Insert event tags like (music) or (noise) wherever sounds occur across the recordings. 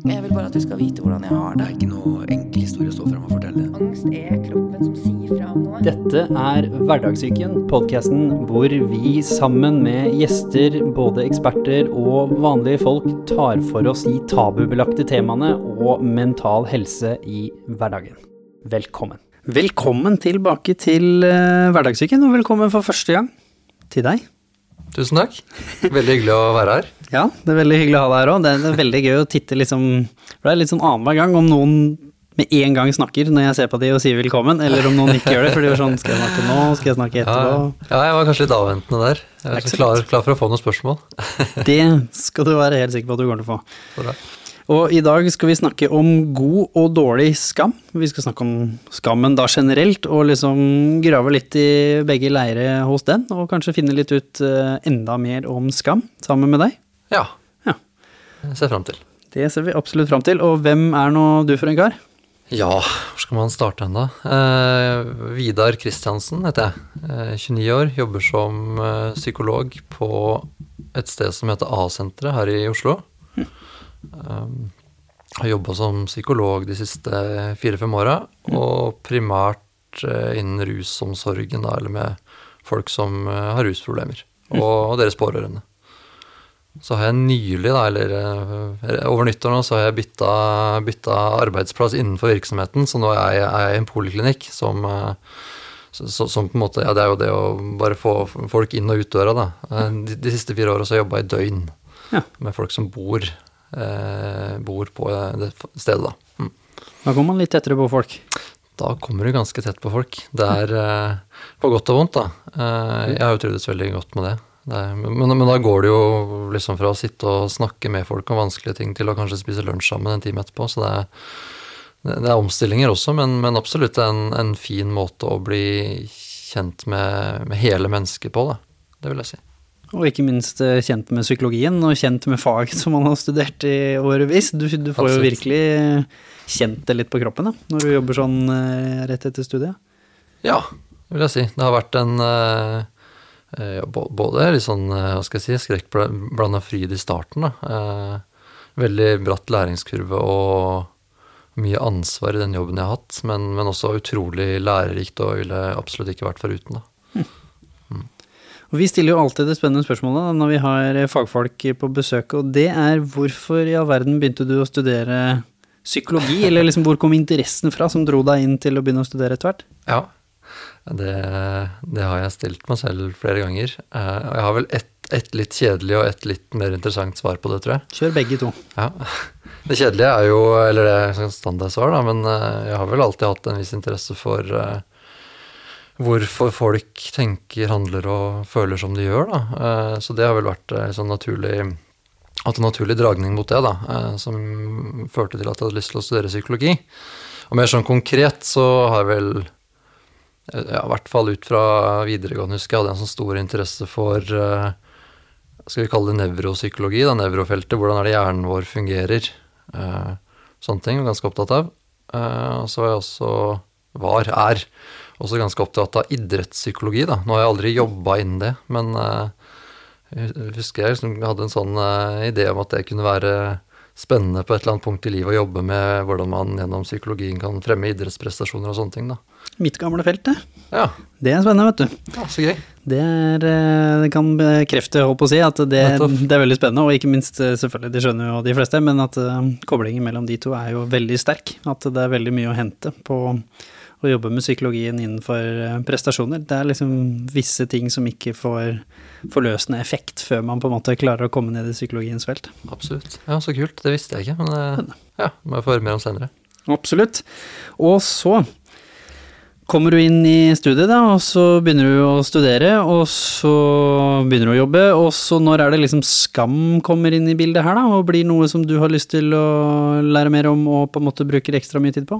Jeg vil bare at du skal vite hvordan jeg har Det det. er ikke noe enkel historie å stå frem og fortelle. Angst er kroppen som sier fra om noe. Dette er Hverdagssyken, podkasten hvor vi sammen med gjester, både eksperter og vanlige folk, tar for oss de tabubelagte temaene og mental helse i hverdagen. Velkommen. Velkommen tilbake til uh, Hverdagssyken, og velkommen for første gang til deg. Tusen takk. Veldig hyggelig å være her. Ja, det er veldig hyggelig å ha deg her òg. Det er veldig gøy å titte liksom For det er litt sånn annenhver gang om noen med en gang snakker når jeg ser på de og sier velkommen, eller om noen ikke gjør det, for de er sånn Skal jeg snakke nå? Skal jeg snakke etterpå? ja, jeg var kanskje litt avventende der. Jeg er ikke så klar, klar for å få noen spørsmål. Det skal du være helt sikker på at du kommer til å få. Bra. Og i dag skal vi snakke om god og dårlig skam. Vi skal snakke om skammen da generelt, og liksom grave litt i begge leire hos den, og kanskje finne litt ut eh, enda mer om skam sammen med deg. Ja. Ja. Jeg ser fram til. Det ser vi absolutt fram til. Og hvem er nå du for en kar? Ja, hvor skal man starte hen da? Eh, Vidar Kristiansen heter jeg. Eh, 29 år, jobber som eh, psykolog på et sted som heter A-senteret her i Oslo. Um, har jobba som psykolog de siste fire-fem åra, og primært eh, innen rusomsorgen, da, eller med folk som eh, har rusproblemer, og, og deres pårørende. Så har jeg nylig, da, eller eh, over nyttår nå, så har jeg bytta, bytta arbeidsplass innenfor virksomheten, så nå er jeg, er jeg i en poliklinikk som som på en måte, ja, Det er jo det å bare få folk inn og ut døra, da. De, de siste fire åra har jeg jobba i døgn Ja. med folk som bor, bor på eh, det stedet, da. Mm. Da kommer man litt tettere på folk. Da kommer du ganske tett på folk. Det er eh, på godt og vondt, da. Eh, jeg har jo trivdes veldig godt med det. det er, men, men da går det jo liksom fra å sitte og snakke med folk om vanskelige ting til å kanskje spise lunsj sammen en time etterpå. Så det er, det, det er omstillinger også, men, men absolutt en, en fin måte å bli kjent med, med hele mennesket på, da. Det vil jeg si. Og ikke minst eh, kjent med psykologien, og kjent med faget som man har studert i årevis. Du, du får jo virkelig kjent det litt på kroppen da, når du jobber sånn eh, rett etter studiet. Ja, vil jeg si. Det har vært en eh, eh, Både litt sånn, hva skal jeg si, skrekkblanda fryd i starten. da. Veldig bratt læringskurve og mye ansvar i den jobben jeg har hatt, men, men også utrolig lærerikt og ville absolutt ikke vært foruten. da. Og vi stiller jo alltid det spennende spørsmålet da, når vi har eh, fagfolk på besøk, og det er hvorfor i all verden begynte du å studere psykologi, (laughs) eller liksom hvor kom interessen fra som dro deg inn til å begynne å studere etter hvert? Ja, det, det har jeg stilt meg selv flere ganger. Eh, og jeg har vel ett et litt kjedelig og et litt mer interessant svar på det, tror jeg. Kjør begge to. Ja. (laughs) Det kjedelige er jo, eller det er sånn standardsvar, da, men eh, jeg har vel alltid hatt en viss interesse for hvorfor folk tenker, handler og føler som de gjør, da. Eh, Så det har vel vært eh, sånn naturlig en naturlig dragning mot det, da, eh, som førte til at jeg hadde lyst til å studere psykologi. Og mer sånn konkret så har jeg vel ja, i hvert fall ut fra videregående, husker jeg hadde en sånn stor interesse for skal vi kalle det nevropsykologi, da, nevrofeltet. Hvordan er det hjernen vår fungerer? Sånne ting. jeg er Ganske opptatt av. Og så var jeg også, var, er, også ganske opptatt av idrettspsykologi, da. Nå har jeg aldri jobba innen det, men eh, jeg husker jeg liksom hadde en sånn eh, idé om at det kunne være spennende på et eller annet punkt i livet å jobbe med hvordan man gjennom psykologien kan fremme idrettsprestasjoner og sånne ting, da. Mitt gamle felt, det. Ja, Det er spennende, vet du. ja så gøy. Det, er, eh, det kan bekrefte, holdt å si, at det, det er veldig spennende, og ikke minst, selvfølgelig, det skjønner jo de fleste, men at koblingen mellom de to er jo veldig sterk. At det er veldig mye å hente på å jobbe med psykologien innenfor eh, prestasjoner. Det er liksom visse ting som ikke får forløsende effekt før man på en måte klarer å komme ned i psykologiens felt. Absolutt. Ja, så kult. Det visste jeg ikke, men eh, ja, må jeg få høre mer om senere. Absolutt. Og så kommer du inn i studiet, da, og så begynner du å studere, og så begynner du å jobbe, og så når er det liksom skam kommer inn i bildet her, da, og blir noe som du har lyst til å lære mer om og på en måte bruker ekstra mye tid på?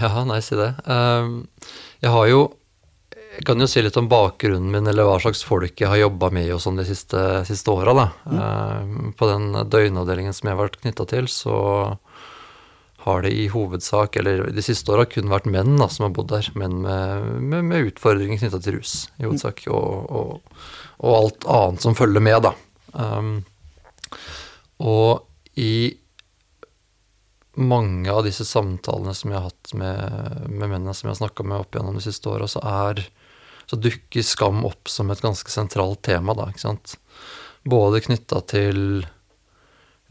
Ja, nei, si det. Ehm, Jeg har jo Jeg kan jo si litt om bakgrunnen min, eller hva slags folk jeg har jobba med og sånn de siste, siste åra, da. Ehm, På den døgnavdelingen som jeg har vært knytta til, så har det i hovedsak, eller de siste åra, kun vært menn da, som har bodd der. Menn med, med, med utfordringer knytta til rus, i hovedsak. Og, og, og alt annet som følger med, da. Um, og i mange av disse samtalene som jeg har hatt med, med mennene som jeg har snakka med opp gjennom de siste åra, så, så dukker skam opp som et ganske sentralt tema, da, ikke sant. Både knytta til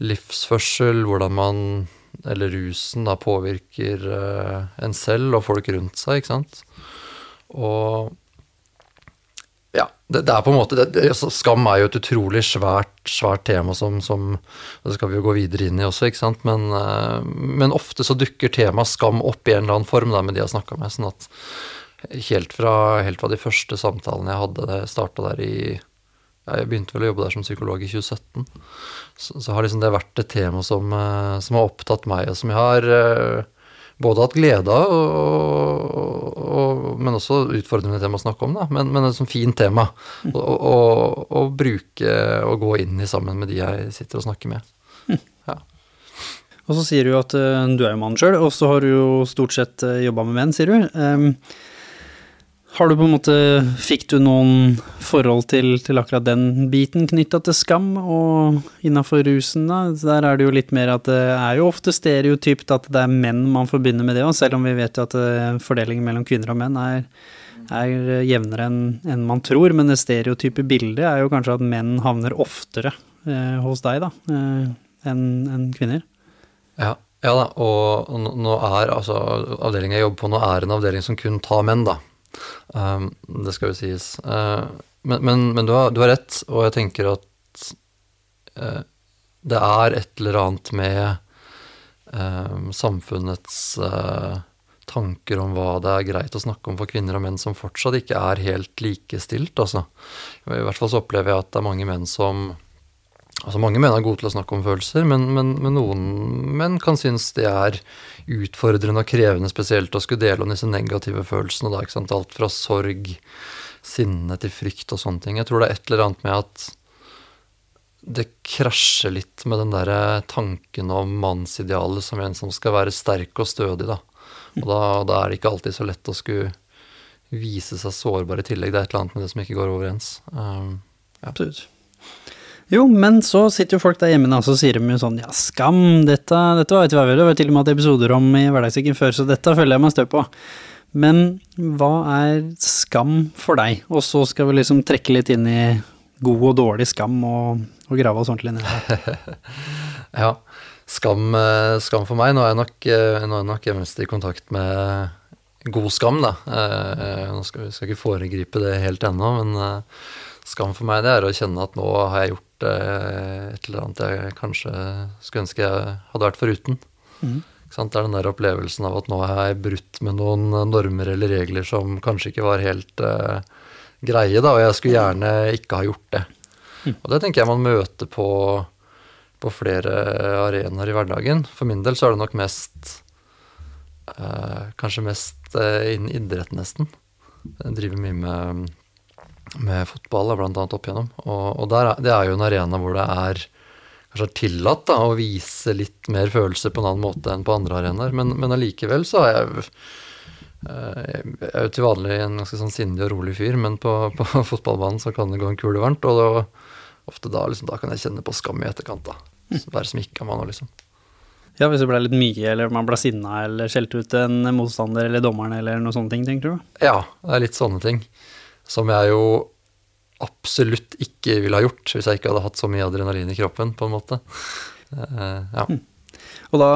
livsførsel, hvordan man, eller rusen, da påvirker uh, en selv og folk rundt seg, ikke sant. Og det, det, er på en måte det, altså, Skam er jo et utrolig svært, svært tema som, som, Det skal vi jo gå videre inn i også, ikke sant. Men, uh, men ofte så dukker temaet skam opp i en eller annen form da, med de jeg har snakka med. sånn at helt fra, helt fra, de første samtalene jeg hadde, det starta der i Jeg begynte vel å jobbe der som psykolog i 2017. Så, så har liksom det vært et tema som, uh, som, har opptatt meg, og som jeg har uh, både hatt glede av, og, og, men også utfordrende tema å snakke om. Da. Men, men et sånt fint tema å bruke og gå inn i sammen med de jeg sitter og snakker med. Ja. Og så sier du at uh, du er jo mann sjøl, og så har du jo stort sett uh, jobba med menn, sier du. Um, har du på en måte Fikk du noen forhold til, til akkurat den biten knytta til skam, og innafor rusen, da? Der er det jo litt mer at det er jo ofte stereotypt at det er menn man forbinder med det òg, selv om vi vet jo at eh, fordelingen mellom kvinner og menn er, er jevnere enn en man tror. Men det stereotype bildet er jo kanskje at menn havner oftere eh, hos deg, da, eh, enn en kvinner. Ja. Ja da, og nå er altså avdelingen jeg jobber på nå er en avdeling som kun tar menn, da. Um, det skal jo sies. Uh, men, men, men du, har, du, har, rett, og jeg tenker at uh, det er et eller annet med uh, samfunnets uh, tanker om hva det er greit å snakke om for kvinner og menn som fortsatt ikke er helt likestilt. Altså. I hvert fall så opplever jeg at det er mange menn som Altså Mange menn er gode til å snakke om følelser, men, men, men, noen menn kan synes det er utfordrende og krevende spesielt å skulle dele om disse negative følelsene. Da, ikke sant? Alt fra sorg, sinne til frykt og sånne ting. Jeg tror det er et eller annet med at det krasjer litt med den der tanken om mannsidealet som en som skal være sterk og stødig. Da. Og da, da er det ikke alltid så lett å skulle vise seg sårbar i tillegg. Det er et eller annet med det som ikke går overens. Um, ja. Absolutt. Jo, men så sitter jo folk der hjemme og så sier de jo sånn ja, skam, dette, dette vi vel, det var til og med hatt episoder om i Hverdagssyken før, så dette følger jeg meg stø på. Men hva er skam for deg? Og så skal vi liksom trekke litt inn i god og dårlig skam og, og grave oss ordentlig ned (laughs) ja, skam, eh, skam, for meg. Nå er jeg nok, eh, nå nok mest i kontakt med god skam, da. Eh, nå skal vi skal ikke foregripe det helt ennå, men skam for meg det er å kjenne at nå har jeg gjort Eh, et eller annet jeg kanskje skulle ønske jeg hadde vært foruten. Mm. Det er den der opplevelsen av at nå har jeg brutt med noen normer eller regler som kanskje ikke var helt uh, greie, da, og jeg skulle gjerne ikke ha gjort det. Mm. Og det tenker jeg man møter på, på flere arenaer i hverdagen. For min del så er det nok mest uh, Kanskje mest uh, innen idrett, nesten. Jeg driver mye med med fotball, annet opp igjennom. Og, og der, det er jo en arena hvor det er kanskje tillatt da, å vise litt mer følelser på en annen måte enn på andre arenaer. Men, men allikevel så er jeg eh, jeg er jo til vanlig en ganske sånn sindig og rolig fyr, men på, på (laughs) fotballbanen så kan det gå en kule varmt. Og da, ofte da, liksom, da kan jeg kjenne på skam i etterkant. da. Være smikka man nå, liksom. Ja, hvis det ble litt mye, eller man ble sinna eller skjelte ut en motstander eller dommeren eller noen sånne ting, tenker du? Ja, det er litt sånne ting. Som jeg jo absolutt ikke ville ha gjort hvis jeg ikke hadde hatt så mye adrenalin i kroppen, på en måte. Uh, ja. Og da,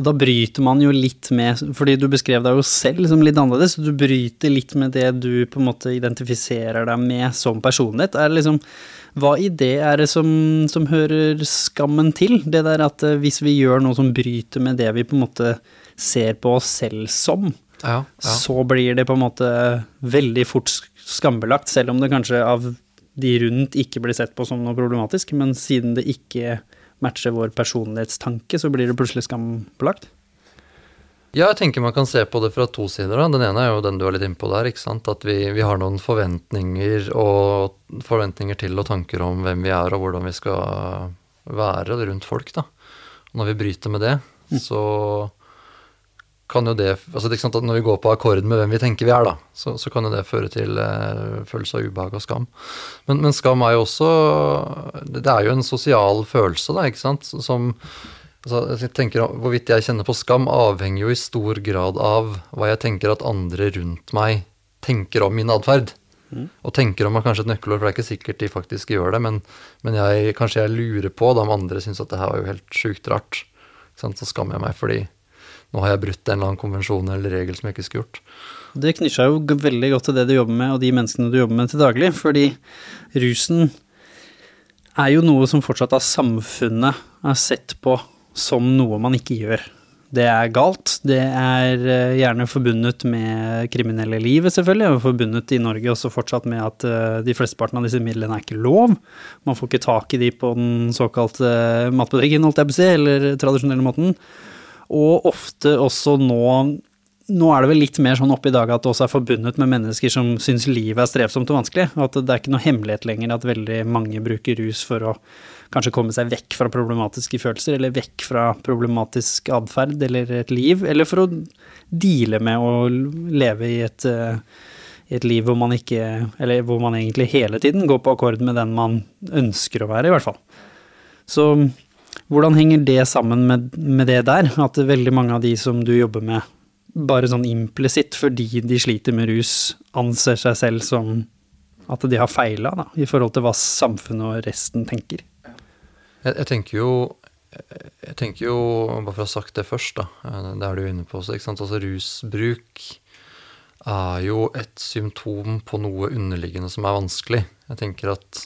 da, bryter man jo litt med Fordi du beskrev deg jo selv som litt annerledes, så du bryter litt med det du på en måte identifiserer deg med som personlighet. Er det liksom hva i det er det som, som hører skammen til? Det der at eh, hvis vi gjør noe som bryter med det vi på en måte ser på oss selv som, ja, ja. så blir det på en måte veldig fort skambelagt, selv om det kanskje av de rundt ikke blir sett på som noe problematisk. Men siden det ikke matcher vår personlighetstanke, så blir det plutselig skambelagt. Ja, jeg tenker man kan se på det fra to sider. Da. Den ene er jo den du er litt innpå der. ikke sant? At vi, vi, har noen forventninger og forventninger til og tanker om hvem vi er og hvordan vi skal være rundt folk. da. Og når vi bryter med det, mm. så kan jo det altså det Når vi går på akkord med hvem vi tenker vi er, da, så, så kan jo det føre til eh, følelse av ubehag og skam. Men, men, skam er jo også Det er jo en sosial følelse, da, ikke sant, som Altså, jeg tenker Hvorvidt jeg kjenner på skam, avhenger jo i stor grad av hva jeg tenker at andre rundt meg tenker om min atferd. Mm. Og tenker om meg kanskje et nøkkelord, for det er ikke sikkert de faktisk gjør det, men, men jeg, kanskje jeg lurer på da om andre syns at det her var jo helt sjukt rart. Så skammer jeg meg fordi nå har jeg brutt en eller annen konvensjon eller regel som jeg ikke skulle gjort. Det knytter seg jo veldig godt til det du jobber med, og de menneskene du jobber med til daglig, fordi rusen er jo noe som fortsatt av samfunnet er sett på som noe man ikke gjør. Det er galt. Det er eh, gjerne forbundet med kriminelle livet, selvfølgelig. Og forbundet i Norge også fortsatt med at eh, de flesteparten av disse midlene er ikke lov. Man får ikke tak i de på den såkalte matbutikken, holdt jeg på å si, eller tradisjonelle måten. Og ofte også nå nå er det vel litt mer sånn oppe i dag at det også er forbundet med mennesker som syns livet er strevsomt og vanskelig. og At det er ikke noe hemmelighet lenger at veldig mange bruker rus for å kanskje komme seg vekk fra problematiske følelser, eller vekk fra problematisk atferd eller et liv, eller for å deale med å leve i et, eh, et liv hvor man ikke Eller hvor man egentlig hele tiden går på akkord med den man ønsker å være, i hvert fall. Så hvordan henger det sammen med, med det der, at veldig mange av de som du jobber med, bare sånn implisitt fordi de sliter med rus, anser seg selv som at de har feila, da, i forhold til hva samfunnet og resten tenker? Jeg, jeg, tenker jo jeg tenker jo, bare for å ha sagt det først, da, det er du inne på også, altså rusbruk er jo et symptom på noe underliggende som er vanskelig. Jeg tenker at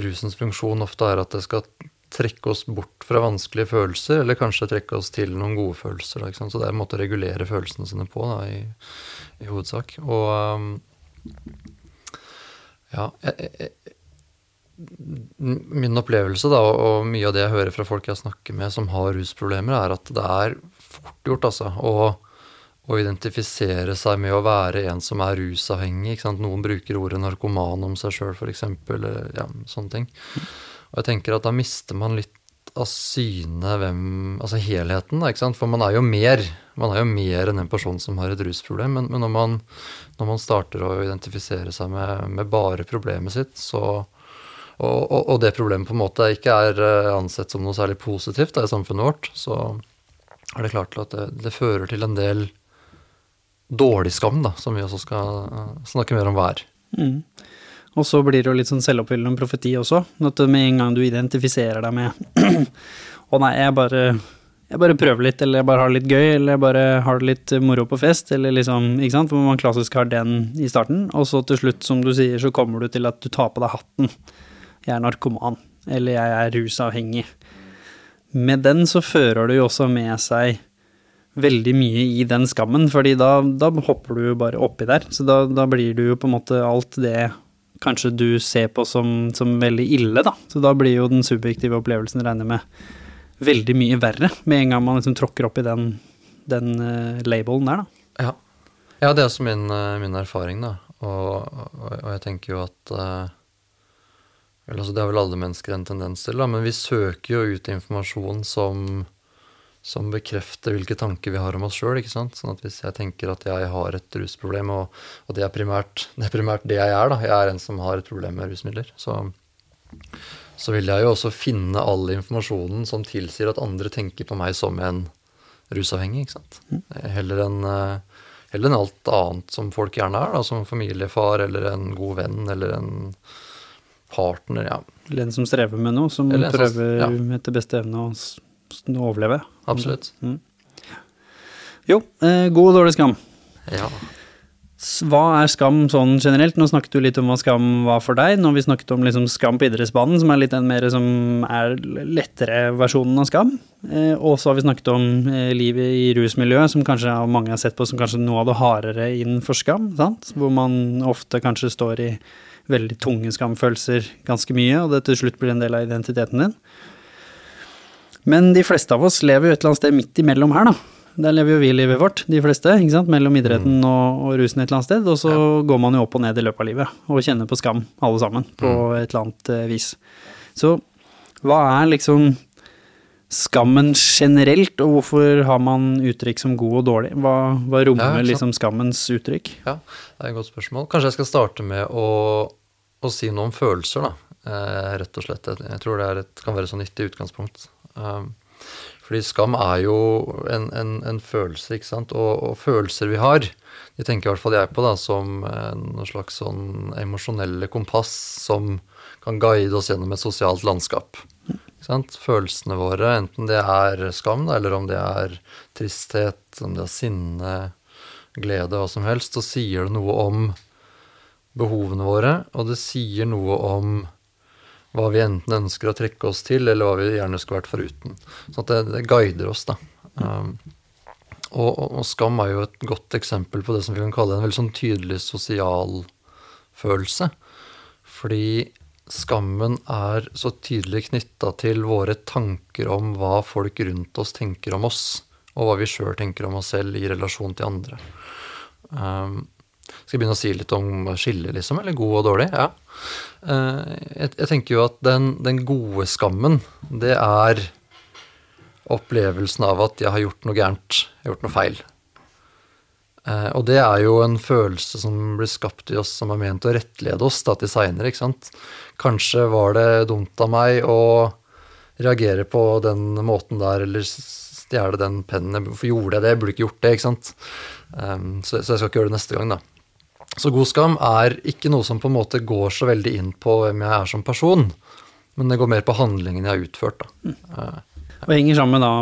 rusens funksjon ofte er at det skal trekke oss bort fra vanskelige følelser, eller kanskje trekke oss til noen gode følelser. Da, Så det er en måte å regulere følelsene sine på, da, i, i hovedsak. Og um, ja, jeg, jeg, min opplevelse, da, og mye av det jeg hører fra folk jeg snakker med som har rusproblemer, er at det er fort gjort, altså. å, å identifisere seg med å være en som er rusavhengig. Noen bruker ordet narkoman om seg sjøl, f.eks. Ja, sånne ting. Og jeg tenker at da mister man litt av syne hvem Altså helheten, da, ikke sant. For man er jo mer man er jo mer enn en person som har et rusproblem. Men, men når, man, når, man, starter å identifisere seg med, med bare problemet sitt, så og, og, og, det problemet på en måte ikke er eh, ansett som noe særlig positivt da, i samfunnet vårt, så er det klart at det, det fører til en del dårlig skam, da, som vi også skal eh, snakke mer om hver. Mm. Og så blir det jo litt sånn selvoppfyllende profeti også. At med en gang du identifiserer deg med (clears throat) Å nei, jeg bare, jeg bare prøver litt, eller jeg bare har det litt gøy, eller jeg bare har det litt moro på fest, eller liksom Ikke sant? For man klassisk har den i starten. Og så til slutt, som du sier, så kommer du til at du tar på deg hatten. Jeg er narkoman. Eller jeg er rusavhengig. Med den så fører du jo også med seg veldig mye i den skammen, fordi da, da hopper du jo bare oppi der. Så da, da, blir du jo på en måte alt det kanskje du ser på som, som, veldig ille, da. Så da blir jo den subjektive opplevelsen, regner med, veldig mye verre med en gang man liksom tråkker opp i den, den uh, labelen der, da. Ja. ja det er også min, uh, min erfaring, da. Og, og, og, jeg tenker jo at uh, vel, altså Det har vel alle mennesker en tendens til, da, men vi søker jo ut informasjon som som bekrefter hvilke tanker vi har om oss sjøl. Sånn at hvis jeg tenker at jeg har et rusproblem, og, og det, er primært, det, er primært, det jeg er, da, jeg er en som har et problem med rusmidler, så, så vil jeg jo også finne all informasjonen som tilsier at andre tenker på meg som en rusavhengig. ikke sant? Mm. Heller enn heller enn alt annet som folk gjerne er, da, som familiefar eller en god venn eller en partner. ja. Eller en som strever med noe, som prøver ja. etter beste evne å overleve. Absolutt. Mm. Jo, eh, god og dårlig skam. Ja. Hva er skam sånn generelt? Nå snakket du litt om hva skam var for deg. Nå har vi snakket om liksom skam på idrettsbanen, som er litt den mer som er lettere versjonen av skam. Eh, og så har vi snakket om eh, livet i rusmiljøet, som kanskje mange har sett på som kanskje noe av det hardere innenfor skam. Sant? Hvor man ofte kanskje står i veldig tunge skamfølelser ganske mye, og det til slutt blir en del av identiteten din. Men de fleste av oss lever jo et eller annet sted midt imellom her, da. Der lever jo vi livet vårt, de fleste, ikke sant? mellom idretten mm. og, og, rusen et eller annet sted. Og så ja. går man jo opp og ned i løpet av livet, og kjenner på skam, alle sammen, på mm. et eller annet uh, vis. Så hva er liksom skammen generelt, og hvorfor har man uttrykk som god og dårlig? Hva, hva rommer ja, liksom skammens uttrykk? Ja, det er et godt spørsmål. Kanskje jeg skal starte med å, å si noe om følelser, da. Eh, rett og slett. Jeg tror det et, kan være så nyttig utgangspunkt. Um, Fordi skam er jo en, en, en følelse, ikke sant. Og, og, følelser vi har, de tenker i hvert fall jeg på da, som noe slags sånn emosjonelle kompass som kan guide oss gjennom et sosialt landskap. Følelsene våre, enten det er skam, da, eller om det er tristhet, om det er sinne, glede, hva som helst, så sier det noe om behovene våre, og det sier noe om hva vi enten ønsker å trekke oss til, eller hva vi gjerne skulle vært foruten. At det, det guider oss, da. Um, og, og, skam er jo et godt eksempel på det som vi kan kalle en veldig sånn tydelig sosial følelse. Fordi skammen er så tydelig knytta til våre tanker om hva folk rundt oss tenker om oss, og hva vi sjøl tenker om oss selv i relasjon til andre. Um, skal jeg begynne å si litt om skillet, liksom? Eller god og dårlig? Ja. Uh, jeg, tenker jo at den, den, gode skammen, det er opplevelsen av at jeg har gjort noe gærent. Jeg har gjort noe feil. Eh, og det er jo en følelse som blir skapt i oss som er ment å rettlede oss da, til seinere. Kanskje var det dumt av meg å reagere på den måten der, eller stjele den pennen. Hvorfor gjorde jeg det? Jeg burde ikke gjort det. ikke sant? Så, så, jeg skal ikke gjøre det neste gang, da. Så god skam er ikke noe som på en måte går så veldig inn på hvem jeg er som person, men det går mer på handlingen jeg har utført. da. Mm. Uh, og henger sammen med da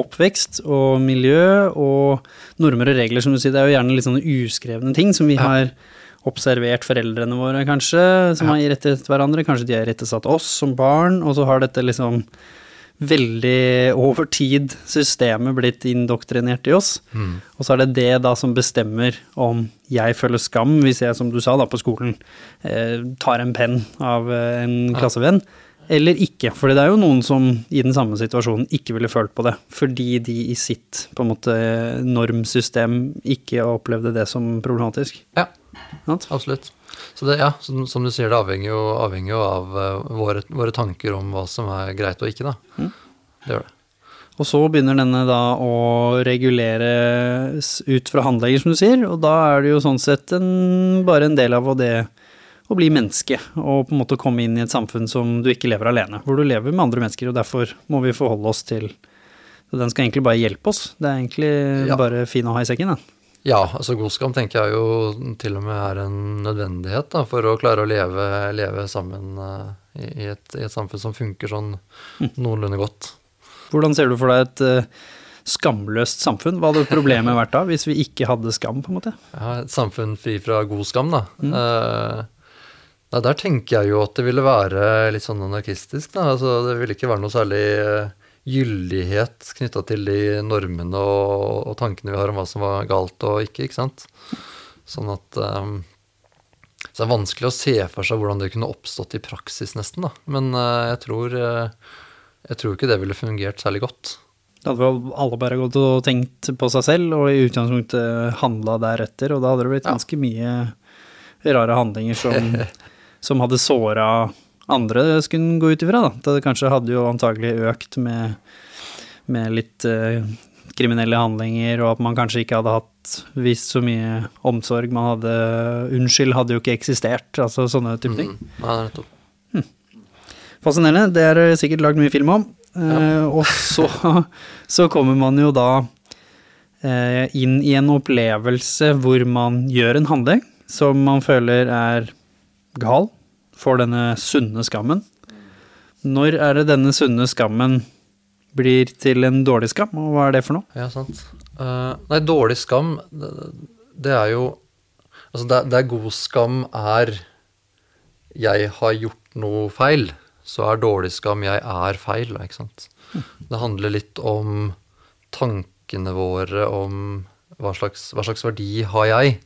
oppvekst og miljø og normer og regler, som du sier. Det er jo gjerne litt sånne uskrevne ting som vi ja. har observert foreldrene våre, kanskje, som ja. har irettet hverandre. Kanskje de har irettesatt oss som barn, og så har dette liksom veldig over tid systemet blitt indoktrinert i oss. Mm. Og så er det det da som bestemmer om jeg føler skam hvis jeg, som du sa da på skolen, eh, tar en penn av en en klassevenn. Eller ikke. For det er jo noen som i den samme situasjonen ikke ville følt på det, fordi de i sitt på en måte normsystem ikke opplevde det som problematisk. Ja, absolutt. Så det, ja, som, som, du sier, det avhenger jo, avhenger jo av uh, våre, våre, tanker om hva som er greit og ikke, da. Mm. Det gjør det. Og så begynner denne da å reguleres ut fra handlegger, som du sier, og da er det jo sånn sett en, bare en del av det å bli menneske, og på en måte komme inn i et samfunn som du ikke lever alene, hvor du lever med andre mennesker, og derfor må vi forholde oss til så Den skal egentlig bare hjelpe oss. Det er egentlig ja. bare fin å ha i sekken, den. Ja, altså god skam tenker jeg jo til og med er en nødvendighet da, for å klare å leve, leve sammen uh, i, et, i, et, samfunn som funker sånn mm. noenlunde godt. Hvordan ser du for deg et uh, skamløst samfunn? Hva hadde problemet vært da, hvis vi ikke hadde skam, på en måte? Ja, Et samfunn fri fra god skam, da. Mm. Uh, Nei, Der tenker jeg jo at det ville være litt sånn anarkistisk. da, altså Det ville ikke være noe særlig eh, gyldighet knytta til de normene og, og, tankene vi har om hva som var galt og ikke. ikke sant? Sånn at um, Så det er vanskelig å se for seg hvordan det kunne oppstått i praksis, nesten. da. Men uh, jeg tror uh, jeg tror ikke det ville fungert særlig godt. Da hadde vel alle bare gått og tenkt på seg selv og i utgangspunktet handla deretter, og da hadde det blitt ganske mye rare handlinger som (laughs) som hadde såra andre, skulle gå ut ifra. da. Det kanskje hadde jo antagelig økt med, med litt eh, kriminelle handlinger, og at man kanskje ikke hadde hatt vist så mye omsorg. Man hadde Unnskyld hadde jo ikke eksistert, altså sånne type ting. Mm, ja, nettopp. Hmm. Fascinerende. Det er sikkert lagd mye film om. Ja. Eh, (laughs) og så, så, kommer man jo da eh, inn i en opplevelse hvor man gjør en handling som man føler er gal, får denne sunne skammen. Når er det denne sunne skammen blir til en dårlig skam, og hva er det for noe? Ja, sant. Uh, nei, dårlig skam, det, det er jo Altså, det, er god skam er jeg har gjort noe feil, så er dårlig skam jeg er feil, ikke sant. Det handler litt om tankene våre om hva slags, hva slags verdi har jeg?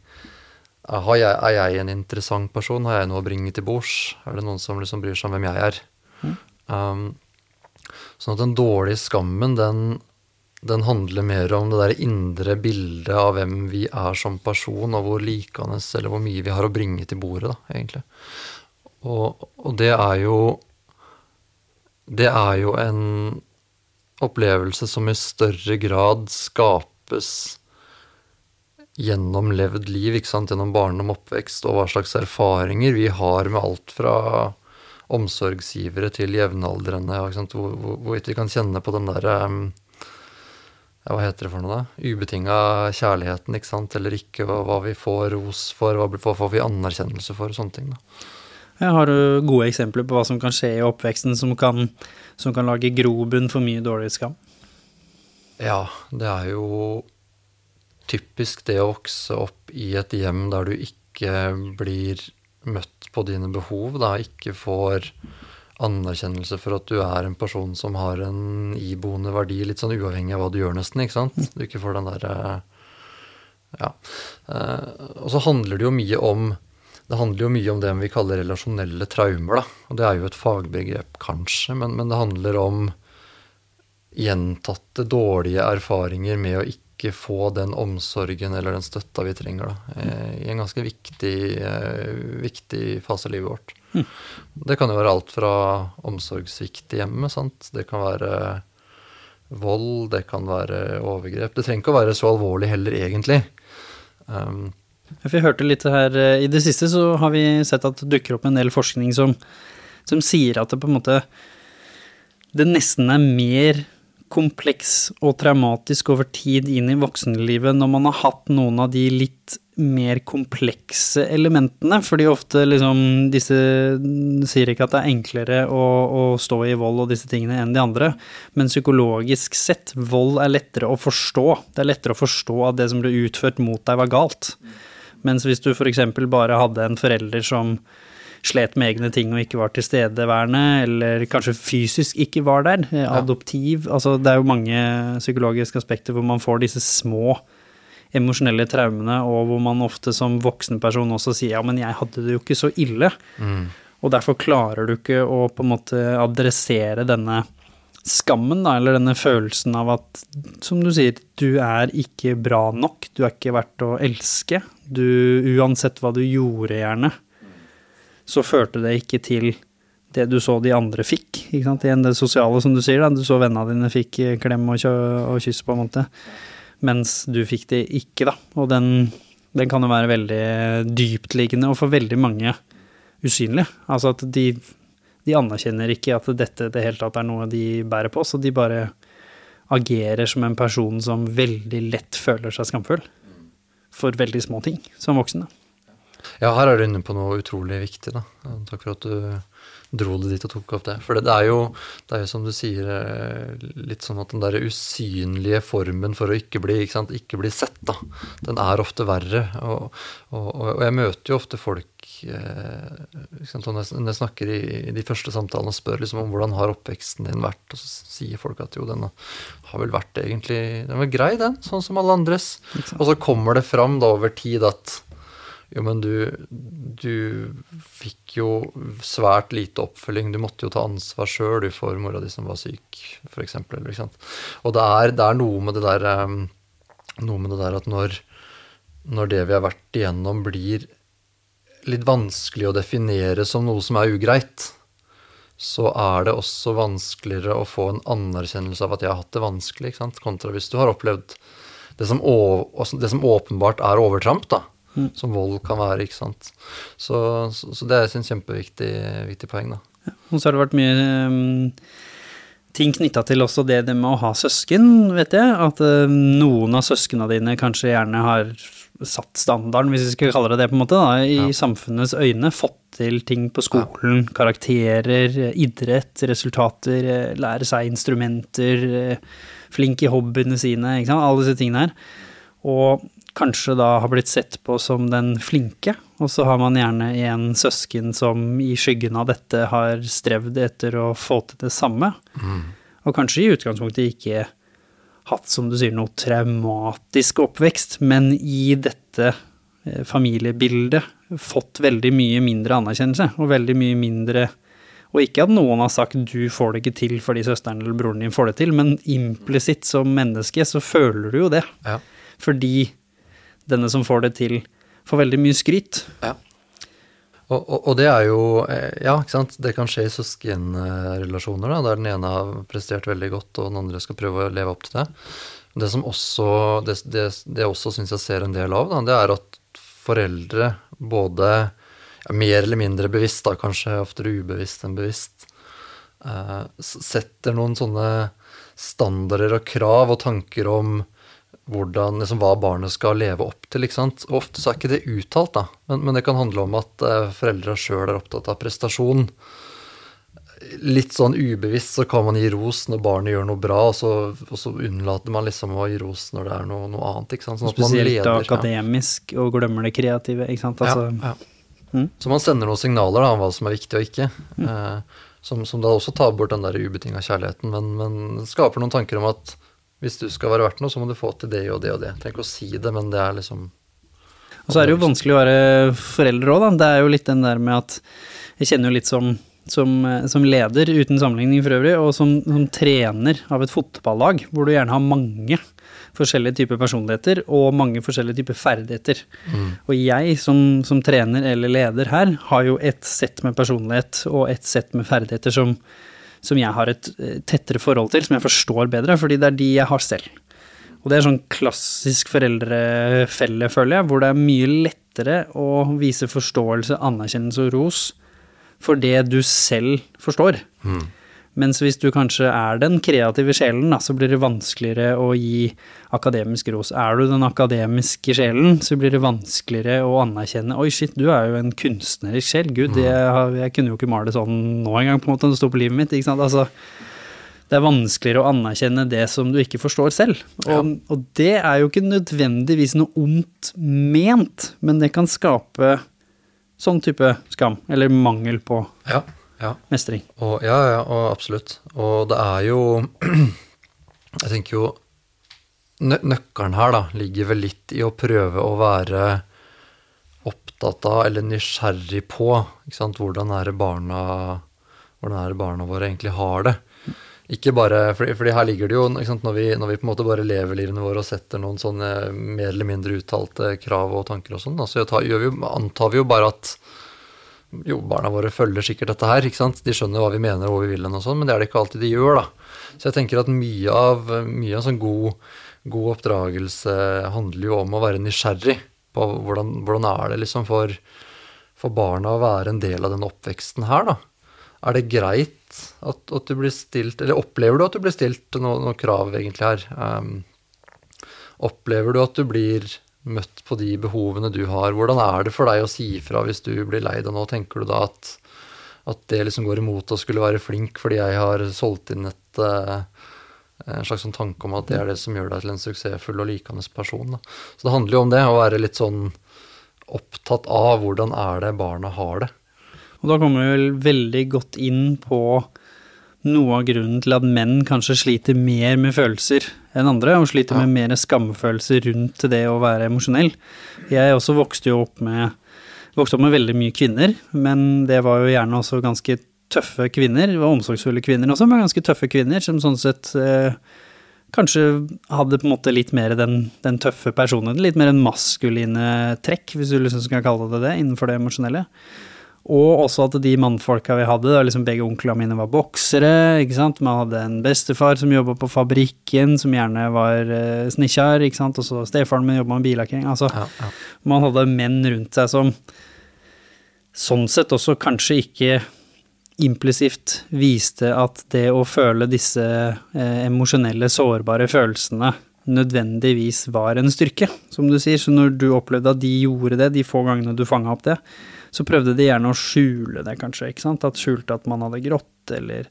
Jeg, er jeg en interessant person? Har jeg noe å bringe til bords? Er det noen som liksom bryr seg om hvem jeg er? Mm. Um, sånn at den dårlige skammen, den, den, handler mer om det der indre bildet av hvem vi er som person, og hvor likende eller hvor mye vi har å bringe til bordet, da, egentlig. Og, og det er jo Det er jo en opplevelse som i større grad skapes gjennom levd liv, ikke sant? gjennom barndom, oppvekst og hva slags erfaringer vi har med alt fra omsorgsgivere til jevnaldrende. Ikke sant? Hvor- hvor- Hvorvidt vi kan kjenne på den derre ja, Hva heter det for noe, da? Ubetinga kjærligheten, ikke sant, eller ikke, og hva vi får ros for, hva hva får vi anerkjennelse for, og sånne ting. da. Jeg har du gode eksempler på hva som kan skje i oppveksten som kan, som kan lage grobunn for mye dårlig skam? Ja, det er jo typisk det å vokse opp i et hjem der du ikke blir møtt på dine behov, da ikke får anerkjennelse for at du er en person som har en iboende verdi, litt sånn uavhengig av hva du gjør, nesten, ikke sant? Du ikke får den derre Ja. Eh, og så handler det jo mye om det handler jo mye om det vi kaller relasjonelle traumer, da. Og det er jo et fagbegrep, kanskje, men, men det handler om gjentatte dårlige erfaringer med å ikke få den omsorgen eller den støtta vi trenger da, eh, i en ganske viktig, eh, viktig fase av livet vårt. Det kan jo være alt fra omsorgssvikt i hjemmet, sant? det kan være vold, det kan være overgrep. Det trenger ikke å være så alvorlig heller, egentlig. Um, vi jeg hørte litt her eh, I det siste så har vi sett at det dukker opp en del forskning som, som sier at det på en måte Det nesten er mer kompleks og traumatisk over tid inn i voksenlivet når man har hatt noen av de litt mer komplekse elementene, fordi ofte liksom disse sier ikke at det er enklere å, å stå i vold og disse tingene enn de andre, men psykologisk sett, vold er lettere å forstå. Det er lettere å forstå at det som ble utført mot deg var galt. Mens hvis du f.eks. bare hadde en forelder som slet med egne ting og ikke var tilstedeværende, eller kanskje fysisk ikke var der, adoptiv Altså det er jo mange psykologiske aspekter hvor man får disse små emosjonelle traumene, og hvor man ofte som voksen person også sier ja, men jeg hadde det jo ikke så ille. Og derfor klarer du ikke å på en måte adressere denne skammen, da, eller denne følelsen av at, som du sier, du er ikke bra nok, du er ikke verdt å elske. Du, uansett hva du gjorde, gjerne, så førte det ikke til det du så de andre fikk. Ikke sant? Igjen det sosiale, som du sier, da. Du så vennene dine fikk eh, klem og, og kyss, på en måte. Mens du fikk det ikke, da. Og den, den kan jo være veldig dyptliggende, og for veldig mange usynlig. Altså at de, de anerkjenner ikke at dette det hele tatt er noe de bærer på, så de bare agerer som en person som veldig lett føler seg skamfull for veldig små ting, som voksne. Ja, her er du inne på noe utrolig viktig. da. Takk for at du dro det dit og tok opp det. For det, det, er, jo, det er jo som du sier, eh, litt sånn at den der usynlige formen for å ikke bli, ikke ikke bli sett, da, den er ofte verre. Og, og, og jeg møter jo ofte folk eh, Når jeg- snakker i, i de første samtalene og spør liksom om hvordan har oppveksten din vært, og så sier folk at jo, den har vel vært egentlig Den var grei, den, sånn som alle andres. Og så kommer det fram da over tid at jo, men du, du fikk jo svært lite oppfølging. Du måtte jo ta ansvar sjøl for mora di som var syk, f.eks. Og det er, det er noe med det der Noe med det der at når, når det vi har vært igjennom, blir litt vanskelig å definere som noe som er ugreit, så er det også vanskeligere å få en anerkjennelse av at jeg har hatt det vanskelig, ikke sant? kontra hvis du har opplevd det som, det som åpenbart er overtramp, da. Som vold kan være, ikke sant. Så, så, så det er et kjempeviktig viktig poeng, da. Og så har det vært mye um, ting knytta til også det, det med å ha søsken, vet jeg. At eh, noen av søsknene dine kanskje gjerne har satt standarden, hvis vi skal kalle det det, på en måte, da, i samfunnets øyne. Fått til ting på skolen, karakterer, eh, idrett, resultater, eh, lære seg instrumenter, eh, flink i hobbyene sine, ikke sant. Alle disse tingene her. Og kanskje da har blitt sett på som den flinke, og så har man gjerne en søsken som i skyggen av dette har strevd etter å få til det samme, og kanskje i utgangspunktet ikke hatt, som du sier, noe traumatisk oppvekst, men i dette eh, familiebildet fått veldig mye mindre anerkjennelse, og veldig mye mindre og ikke at noen har sagt 'du får det ikke til fordi søsteren eller broren din får det til', men implisitt som menneske så føler du jo det. Ja. Fordi denne som får det til, får veldig mye skryt. Og, og, og det er jo eh, Ja, ikke sant. Det kan skje i søskenrelasjoner, da, der den ene har prestert veldig godt, og den andre skal prøve å leve opp til det. Det som også, det, det, det også syns jeg ser en del av, da, det er at foreldre både ja, mer eller mindre bevisst, da, kanskje oftere ubevisst enn bevisst, eh, setter noen sånne standarder og krav og tanker om hvordan, liksom, hva barnet skal leve opp til. ikke sant? Og Ofte så er ikke det uttalt, da, men, men det kan handle om at eh, foreldra sjøl er opptatt av prestasjon. Litt sånn ubevisst så kan man gi ros når barnet gjør noe bra, og så, og så unnlater man liksom å gi ros når det er noe, noe annet. ikke sant? Sånn Spesielt leder, akademisk, og glemmer det kreative. ikke sant? Altså, ja, ja. Mm. Så man sender noen signaler da, om hva som er viktig og ikke. Eh, som, som da også tar bort den der ubetinga kjærligheten, men, men skaper noen tanker om at hvis du skal være verdt noe, så må du få til det og det og det. Ikke å si det, men det er liksom Og så er det jo vanskelig å være forelder òg, da. Det er jo litt den der med at Jeg kjenner jo litt som, som, eh, som leder, uten sammenligning for øvrig, og som, som trener av et fotballag, hvor du gjerne har mange forskjellige typer personligheter og mange forskjellige typer ferdigheter. Og jeg som, som trener eller leder her, har jo et sett med personlighet og et sett med ferdigheter som, som jeg har et eh, tettere forhold til, som jeg forstår bedre, fordi det er de jeg har selv. Og det er sånn klassisk foreldrefelle, føler jeg, hvor det er mye lettere å vise forståelse, anerkjennelse og ros for det du selv forstår. Mens hvis du kanskje er den kreative sjelen, da, så blir det vanskeligere å gi akademisk ros. Er du den akademiske sjelen, så blir det vanskeligere å anerkjenne Oi, shit, du er jo en kunstnerisk sjel. Gud, jeg, jeg kunne jo ikke male sånn nå engang, på en måte, det står på livet mitt. ikke sant? Altså, det er vanskeligere å anerkjenne det som du ikke forstår selv. Og, og det er jo ikke nødvendigvis noe ondt ment, men det kan skape sånn type skam, eller mangel på Ja. Ja. mestring. Og, ja, ja, og absolutt. Og det er jo (clears throat) Jeg tenker jo nø Nøkkelen her da, ligger vel litt i å prøve å være opptatt av eller nysgjerrig på? Hvordan, er det barna, hvordan er det barna våre egentlig har det. Ikke bare, fordi, fordi her ligger det jo? Når, vi, når vi på en måte bare lever livene våre og setter noen sånne mer eller mindre uttalte krav og tanker og sånn, så tar, vi, antar vi jo bare at jo, barna våre følger sikkert dette her. ikke sant? De skjønner hva vi mener og hvor vi vil og sånn, men det er det ikke alltid de gjør, da. Så jeg tenker at mye av, mye av sånn god, god oppdragelse handler jo om å være nysgjerrig på hvordan, hvordan er det liksom for, for barna å være en del av den oppveksten her, da. Er det greit at, at du blir stilt, eller opplever du at du blir stilt noen, noen krav egentlig her? Um, opplever du at du blir møtt på de behovene du har? Hvordan er det for deg å si ifra hvis du blir lei deg nå? Tenker du da at, at det liksom går imot å skulle være flink fordi jeg har solgt inn et, eh, en slags sånn tanke om at det er det som gjør deg til en suksessfull og likende person? Da. Så det handler jo om det, å være litt sånn opptatt av hvordan er det barna har det. Og da kommer vi vel veldig godt inn på noe av grunnen til at menn kanskje sliter mer med følelser enn andre, og sliter med mer skamfølelse rundt det å være emosjonell. Jeg også vokste jo opp med, vokste opp med veldig mye kvinner, men det var jo gjerne også ganske tøffe kvinner. Det var omsorgsfulle kvinner også, men ganske tøffe kvinner, som sånn sett eh, kanskje hadde på en måte litt mer den, den tøffe personen, litt mer en maskuline trekk, hvis du liksom skal kalle det det, innenfor det emosjonelle. Og også at de mannfolka vi hadde, liksom begge onklene mine var boksere, ikke sant. Man hadde en bestefar som jobba på fabrikken, som gjerne var uh, snekkjar, ikke sant. Og så stefaren min jobba med billakkering. Altså, Ja, ja. man hadde menn rundt seg som sånn sett også kanskje ikke implisitt viste at det å føle disse eh, emosjonelle, sårbare følelsene nødvendigvis var en styrke, som du sier. Så når du opplevde at de gjorde det, de få gangene du fanga opp det, så prøvde de gjerne å skjule det, kanskje. ikke sant? At skjulte at man hadde grått, eller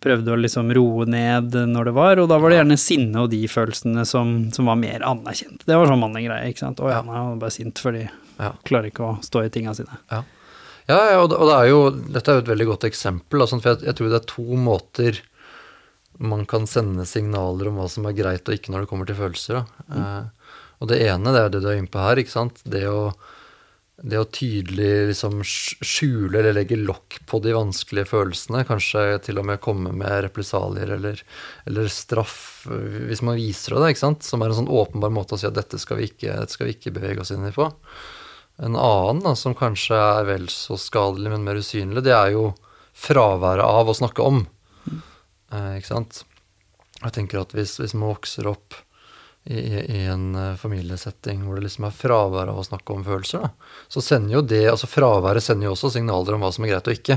prøvde å liksom roe ned når det var, og da var det gjerne sinne og de følelsene som, som var mer anerkjent. Det var sånn mannegreie, ikke sant. Å ja, nå er han bare sint fordi Ja. klarer ikke å stå i tinga sine. Ja, ja og, det, er jo, dette er jo et veldig godt eksempel. Altså, for jeg, jeg tror det er to måter man kan sende signaler om hva som er greit og ikke når det kommer til følelser. Da. Eh, og det ene, det er det du er inne på her. ikke sant? Det å, det å tydelig liksom skjule eller legge lokk på de vanskelige følelsene. Kanskje til og med komme med represalier eller, eller straff eh, hvis man viser det. Som er en sånn åpenbar måte å si at dette skal vi ikke, skal vi ikke bevege oss inn i på. En annen da, som kanskje er vel så skadelig, men mer usynlig, det er jo fraværet av å snakke om. Eh, ikke sant? Jeg tenker at hvis, hvis man vokser opp i, i en eh, familiesetting hvor det liksom er fravær av å snakke om følelser, da, så sender jo det, altså fraværet sender jo også signaler om hva som er greit og ikke.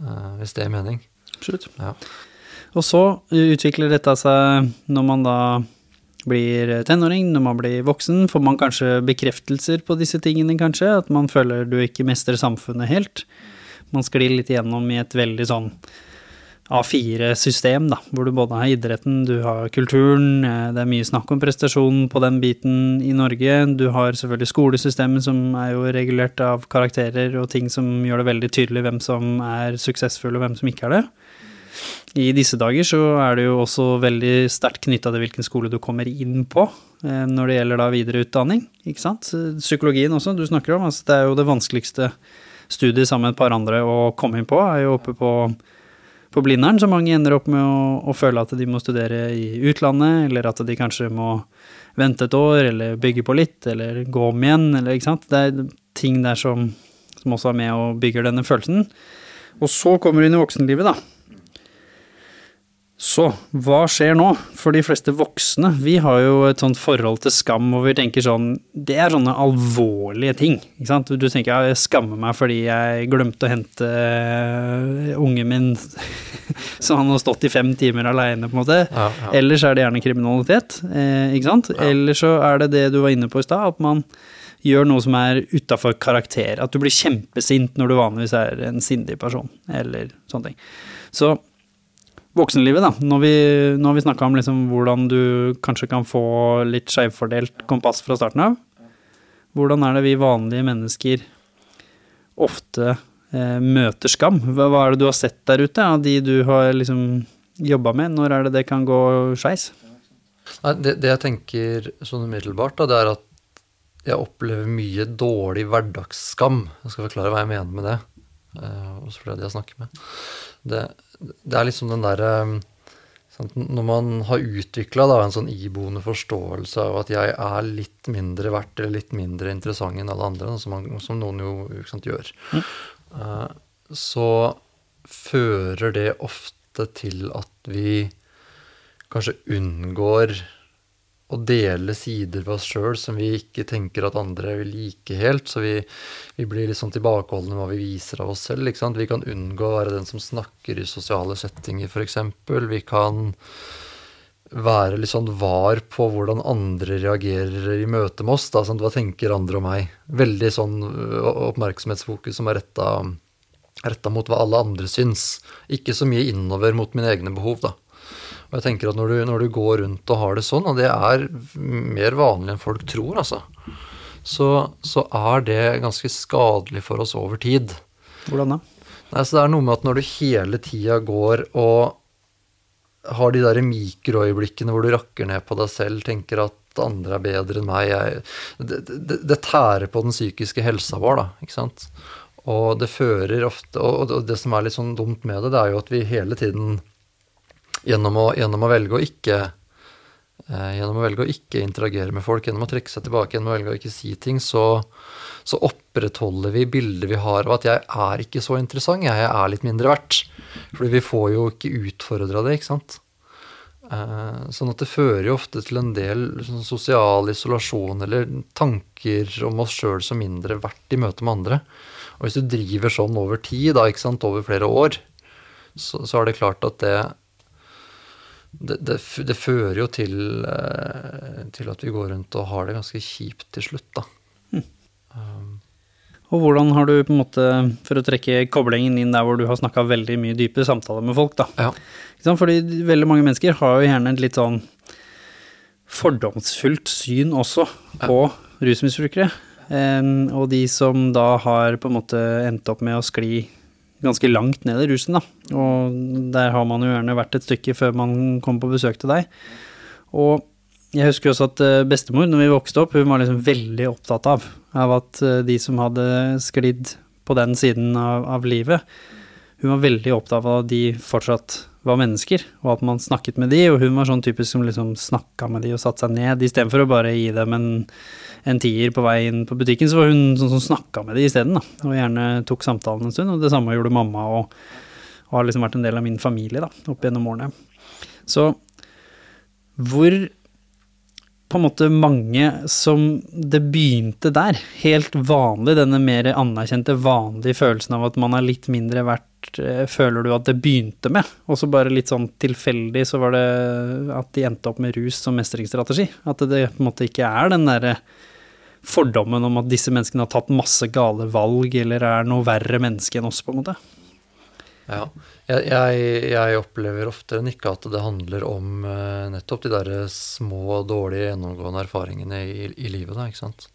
eh, hvis det er mening. Absolutt. Ja. Og så utvikler dette seg når man da blir tenåring, når man blir voksen, får man kanskje bekreftelser på disse tingene, kanskje, at man føler du ikke mestrer samfunnet helt. Man sklir litt igjennom i et veldig sånn A4-system, da, hvor du både har idretten, du har kulturen, eh, det er mye snakk om prestasjon på den biten i Norge. Du har selvfølgelig skolesystemet, som er jo regulert av karakterer og ting som gjør det veldig tydelig hvem som er suksessfull og hvem som ikke er det. I disse dager så er det jo også veldig sterkt knytta til hvilken skole du kommer inn på eh, når det gjelder da videreutdanning, ikke sant. Psykologien også, du snakker om, altså det er jo det vanskeligste studiet sammen med et par andre å komme inn på, er jo oppe på på Blindern, så mange ender opp med å, å, føle at de må studere i utlandet, eller at de kanskje må vente et år, eller bygge på litt, eller gå om igjen, eller ikke sant. Det er ting der som, som også er med og bygger denne følelsen. Og så kommer inn i voksenlivet, da. Så hva skjer nå? For de fleste voksne, vi har jo et sånt forhold til skam hvor vi tenker sånn Det er sånne alvorlige ting. ikke sant? Du tenker jeg skammer meg fordi jeg glemte å hente uh, ungen min (laughs) så han har stått i fem timer aleine, på en måte. Ja, ja. Ellers er det gjerne kriminalitet, eh, ikke sant. Ja. Eller så er det det du var inne på i stad, at man gjør noe som er utafor karakter. At du blir kjempesint når du vanligvis er en sindig person, eller sånne ting. Så voksenlivet, da. Nå har vi snakka om liksom hvordan du kanskje kan få litt skjevfordelt kompass fra starten av. Hvordan er det vi vanlige mennesker ofte eh, møter skam? Hva, hva er det du har sett der ute av de du har liksom jobba med? Når er det det kan gå skeis? Det, det jeg tenker sånn umiddelbart, da, det er at jeg opplever mye dårlig hverdagsskam. Jeg skal forklare hva jeg mener med det. Eh, også for det jeg snakker med. Det, det er liksom den derre Når man har utvikla en sånn iboende forståelse av at jeg er litt mindre verdt eller litt mindre interessant enn alle andre, som, man, som noen jo sant, gjør, Mm. eh, så fører det ofte til at vi kanskje unngår å dele sider ved oss sjøl som vi ikke tenker at andre vil like helt. Så vi, vi blir litt sånn tilbakeholdne med hva vi viser av oss selv. Vi kan unngå å være den som snakker i sosiale settinger, f.eks. Vi kan være litt sånn var på hvordan andre reagerer i møte med oss. Da, sånn, Hva tenker andre om meg? Veldig sånn oppmerksomhetsfokus som er retta mot hva alle andre syns. Ikke så mye innover mot mine egne behov, da. Og jeg tenker at når du, når du går rundt og har det sånn, og det er mer vanlig enn folk tror, altså, så, så er det ganske skadelig for oss over tid. Hvordan da? Nei, så det er noe med at når du hele tida går og har de der mikroøyeblikkene hvor du rakker ned på deg selv, tenker at andre er bedre enn meg jeg, det, det, det tærer på den psykiske helsa vår, da, ikke sant. Og det fører ofte Og det som er litt sånn dumt med det, det er jo at vi hele tiden gjennom å, gjennom å velge å ikke eh, gjennom å velge å ikke interagere med folk, gjennom å trekke seg tilbake, gjennom å velge å ikke si ting, så, så opprettholder vi bildet vi har av at jeg er ikke så interessant, jeg er litt mindre verdt. Fordi vi får jo ikke utfordra det, ikke sant. Eh, sånn at det fører jo ofte til en del sånn sosial isolasjon eller tanker om oss sjøl som mindre verdt i møte med andre. Og hvis du driver sånn over tid, da, ikke sant, over flere år, så, så er det klart at det det, det, det fører jo til, eh, til at vi går rundt og har det ganske kjipt til slutt, da. Um, Og hvordan har du på en måte, for å trekke koblingen inn der hvor du har snakka veldig mye dype samtaler med folk, da. ja. Fordi veldig mange mennesker har jo gjerne et litt sånn fordomsfullt syn også på rusmisbrukere. Og de som da har på en måte endt opp med å skli ganske langt ned i rusen, da. Og der har man jo gjerne vært et stykke før man kom på besøk til deg. Og jeg husker også at eh, bestemor, når vi vokste opp, hun var liksom veldig opptatt av, av at eh, de som hadde sklidd på den siden av, av livet, hun var veldig opptatt av at de fortsatt var mennesker, og at man snakket med de, og hun var sånn typisk som liksom snakka med de og satte seg ned, istedenfor å bare gi dem en, en tier på vei inn på butikken, så var hun sånn som snakka med dem isteden, og gjerne tok samtalen en stund, og det samme gjorde mamma, og, og har liksom vært en del av min familie, da, opp gjennom årene. Så hvor på en måte mange som det begynte der. Helt vanlig, denne mer anerkjente, vanlige følelsen av at man er litt mindre verdt, eh, føler du at det begynte med. Og så bare litt sånn tilfeldig så var det at de endte opp med rus som mestringsstrategi. At det på en måte ikke er den derre fordommen om at disse menneskene har tatt masse gale valg, eller er noe verre menneske enn oss, på en måte. Ja. Jeg, jeg, jeg opplever oftere enn ikke at det handler om uh, nettopp de der små, dårlige, gjennomgående erfaringene i, i livet. Da, ikke sant?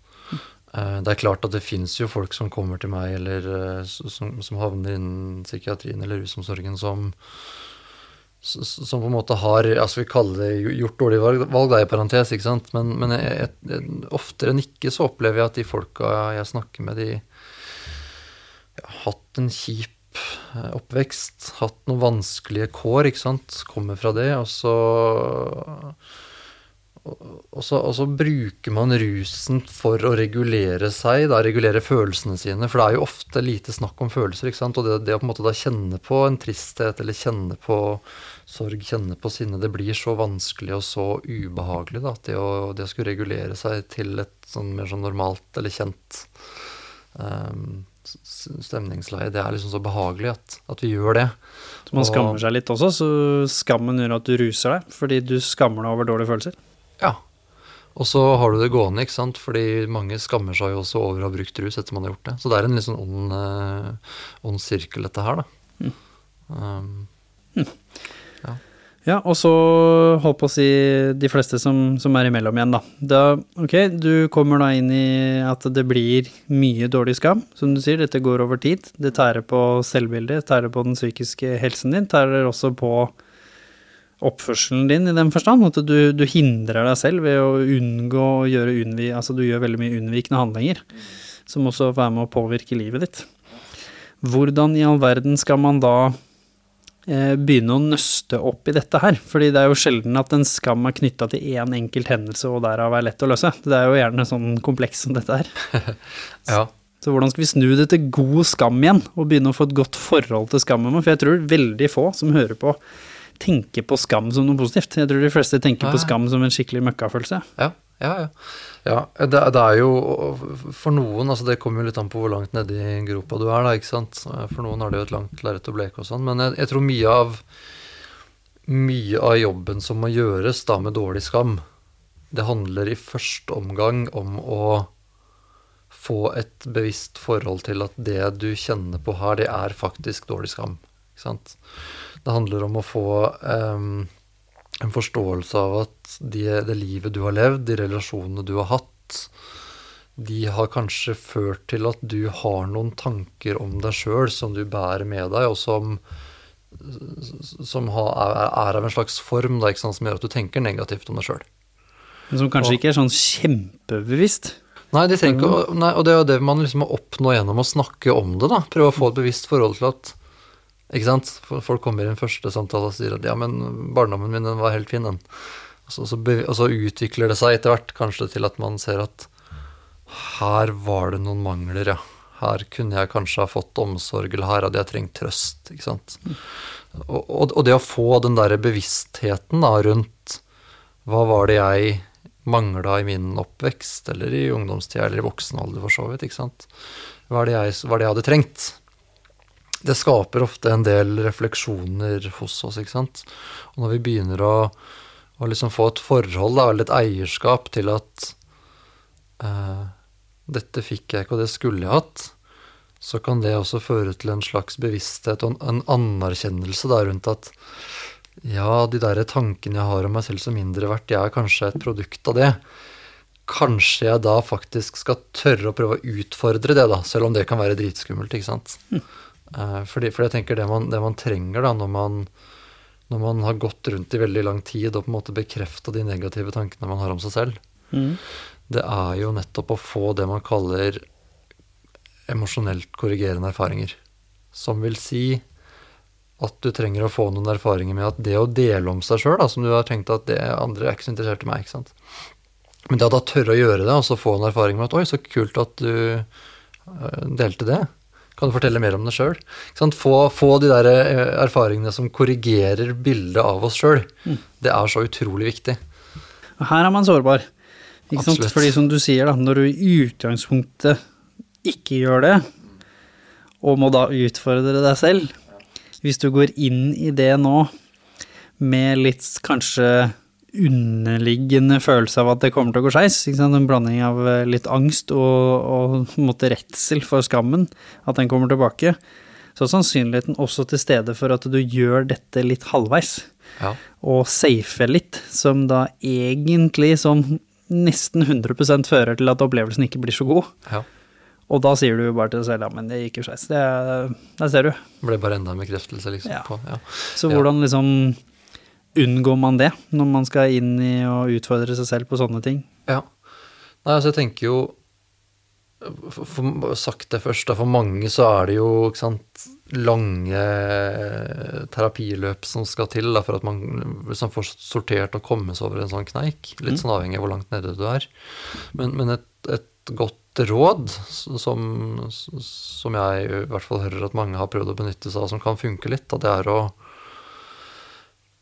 Uh, det er klart at det fins jo folk som kommer til meg, eller uh, som, som, havner innen psykiatrien eller rusomsorgen, som, som på en måte har altså vi kaller det gjort dårlige valg, valg er i parentes, ikke sant? men, men jeg, jeg, oftere enn ikke så opplever jeg at de folka jeg snakker med, de har hatt en kjip eh, oppvekst, hatt noen vanskelige kår, ikke sant, kommer fra det, og så og så, og så, bruker man rusen for å regulere seg, da, regulere følelsene sine. For det er jo ofte lite snakk om følelser. ikke sant? Og det, det å på en måte da kjenne på en tristhet, eller kjenne på sorg, kjenne på sinne, det blir så vanskelig og så ubehagelig. da, Det å, det å skulle regulere seg til et sånn mer sånn normalt eller kjent um, stemningsleie, det er liksom så behagelig at, at vi gjør det. Så man skammer seg litt også, så skammen gjør at du ruser deg fordi du skammer deg over dårlige følelser? Ja. Og så har du det gående, ikke sant. Fordi mange skammer seg jo også over å ha brukt rus etter man har gjort det. Så det er en litt sånn ond, uh, ond sirkel, dette her, da. Mm. Um, mm. Ja. og så holdt på å si de fleste som, som, er imellom igjen, da. da. Ok, du kommer da inn i at det blir mye dårlig skam, som du sier. Dette går over tid. Det tærer på selvbildet, tærer på den psykiske helsen din, tærer også på oppførselen din i den forstand. At du, du, hindrer deg selv ved å unngå å gjøre unnvi, altså du gjør veldig mye unnvikende handlinger. Som også får være med å påvirke livet ditt. Hvordan i all verden skal man da begynne å nøste opp i dette her? Fordi det er jo sjelden at en skam er knytta til én en enkelt hendelse og derav er lett å løse. Det er jo gjerne sånn kompleks som dette her. (laughs) ja. Så hvordan skal vi snu det til god skam igjen, og begynne å få et godt forhold til skammen? For jeg tror veldig få som hører på tenker på skam som noe positivt. Jeg tror de fleste tenker ja. på skam som en skikkelig møkkafølelse. Ja, ja, ja. ja det, det, er jo for noen, altså det kommer jo litt an på hvor langt nedi gropa du er, da, ikke sant. For noen har det jo et langt lerret å bleke og sånn. Men jeg, jeg, tror mye av, mye av jobben som må gjøres da med dårlig skam, det handler i første omgang om å få et bevisst forhold til at det du kjenner på her, det er faktisk dårlig skam. Ikke sant? Det handler om å få um, en forståelse av at de, det livet du har levd, de relasjonene du har hatt, de har kanskje ført til at du har noen tanker om deg sjøl som du bærer med deg, og som, som har, er, av en slags form da, sant, som gjør at du tenker negativt om deg sjøl. Men som kanskje og, ikke er sånn kjempebevisst? Nei, de tenker, nei, og det er jo det man liksom må oppnå gjennom å snakke om det. da, Prøve å få et bevisst forhold til at ikke sant? Folk kommer i en første samtale og sier at ja, men barndommen min den var helt fin, den. Og så, så, og så, utvikler det seg etter hvert kanskje til at man ser at her var det noen mangler, ja. Her kunne jeg kanskje ha fått omsorg, eller her hadde jeg trengt trøst. ikke sant? Og, og, og det å få den derre bevisstheten da, rundt hva var det jeg mangla i min oppvekst, eller i ungdomstida, eller i voksen alder for så vidt. ikke sant? Hva er det jeg, hva er det jeg hadde trengt? Det skaper ofte en del refleksjoner hos oss, ikke sant. Og når vi begynner å, å liksom få et forhold, da, eller et eierskap til at uh, dette fikk jeg ikke, og det skulle jeg hatt, så kan det også føre til en slags bevissthet og en anerkjennelse da, rundt at ja, de der tankene jeg har om meg selv som mindre verdt, jeg er kanskje et produkt av det. Kanskje jeg da faktisk skal tørre å prøve å utfordre det, da, selv om det kan være dritskummelt. ikke sant? Mm. Eh, fordi, jeg tenker det man, det man trenger da, når man, når man, har gått rundt i veldig lang tid og på en måte bekrefta de negative tankene man har om seg selv, mm. det er jo nettopp å få det man kaller emosjonelt korrigerende erfaringer. Som vil si at du trenger å få noen erfaringer med at det å dele om seg sjøl, som du har tenkt at det andre er ikke så interessert i meg, ikke sant. Men det å da tørre å gjøre det, og så få en erfaring med at oi, så kult at du eh, delte det. Kan du fortelle mer om det sjøl? Få, få, de der eh, erfaringene som korrigerer bildet av oss sjøl. Mm. Det er så utrolig viktig. Her er man sårbar. Ikke sant? Absolutt. Fordi som du sier, da, når du i utgangspunktet ikke gjør det, og må da utfordre deg selv Hvis du går inn i det nå med litt kanskje underliggende følelse av at det kommer til å gå skeis, en blanding av eh, litt angst og, og redsel for skammen, at den kommer tilbake, så er sannsynligheten også til stede for at du gjør dette litt halvveis Ja. og safer litt, som da egentlig sånn nesten 100% fører til at opplevelsen ikke blir så god. ja. Og da sier du jo bare til deg selv ja, men det gikk jo skeis. Det er- Der ser du. Det ble bare enda en bekreftelse, liksom. Ja. På, ja. Så hvordan liksom unngår man det når man skal inn i å utfordre seg selv på sånne ting? Ja. Nei, altså jeg tenker jo for, for, Sagt det først, da, for mange så er det jo sant, lange terapiløp som skal til da, for at man liksom får sortert og komme seg over en sånn kneik. Litt sånn avhengig av hvor langt nede du er. Men, men et, et godt råd som, som jeg i hvert fall hører at mange har prøvd å benytte seg av, som kan funke litt, da, det er å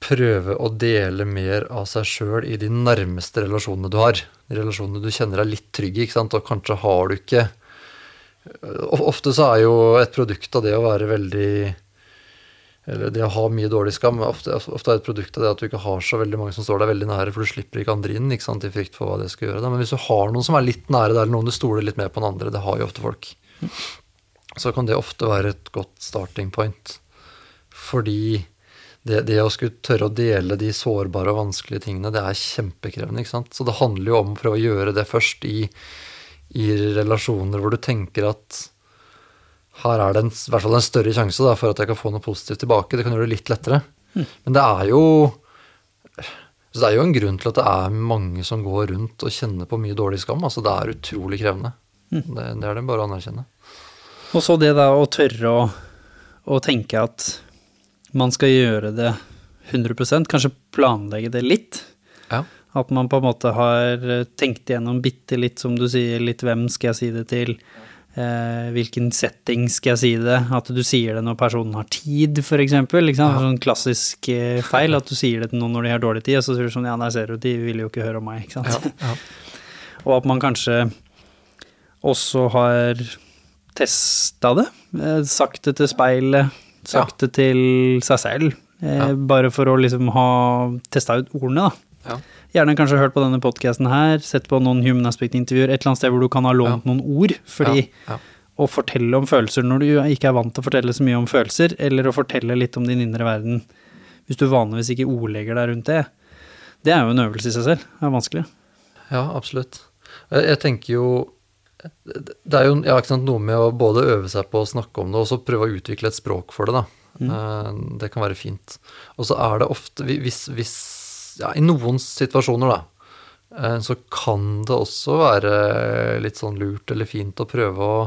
prøve å dele mer av seg sjøl i de nærmeste relasjonene du har. De relasjonene du kjenner deg litt trygg i, og kanskje har du ikke Ofte så er jo et produkt av det å være veldig Eller det å ha mye dårlig skam, ofte, ofte er et produkt av det at du ikke har så veldig mange som står deg veldig nære, for du slipper ikke andre inn ikke sant, i frykt for hva det skal gjøre. Da. Men hvis du har noen som er litt nære deg, eller noen du stoler litt mer på enn andre, det har jo ofte folk, så kan det ofte være et godt starting point. Fordi det, det å skulle tørre å dele de sårbare og vanskelige tingene, det er kjempekrevende. ikke sant? Så det handler jo om å prøve å gjøre det først i, i relasjoner hvor du tenker at her er det en, i hvert fall en større sjanse da, for at jeg kan få noe positivt tilbake. Det kan gjøre det litt lettere. Men det er jo så det er jo en grunn til at det er mange som går rundt og kjenner på mye dårlig skam. altså Det er utrolig krevende. Det, det er det bare å anerkjenne. Og så det da å tørre å, å tenke at man skal gjøre det 100% kanskje planlegge det litt. Ja. At man på en måte har tenkt igjennom bitte litt, som du sier, litt hvem skal jeg si det til, eh, hvilken setting skal jeg si det, at du sier det når personen har tid, for eksempel. Sånn klassisk eh, feil, at du sier det til noen når de har dårlig tid, og så sier du sånn, ja, der ser du, de vil jo ikke høre om meg, ikke sant? Ja, (laughs) Og at man kanskje også har testa det, eh, sagt det til speilet, sagt det til seg selv, eh, Ja. bare for å liksom ha testa ut ordene, da. Ja. Gjerne kanskje hørt på denne podkasten her, sett på noen Human Aspect-intervjuer, et eller annet sted hvor du kan ha lånt noen ord, fordi Ja, ja. å fortelle om følelser når du ikke er vant til å fortelle så mye om følelser, eller å fortelle litt om din indre verden, hvis du vanligvis ikke ordlegger deg rundt det, det er jo en øvelse i seg selv. Det er vanskelig. Ja, absolutt. Jeg tenker jo Det er jo ja, ikke sant, noe med å både øve seg på å snakke om det, og så prøve å utvikle et språk for det, da. Mm. Det kan være fint. Og så er det ofte hvis, hvis Ja, i noen situasjoner, da, eh, så kan det også være litt sånn lurt eller fint å prøve å,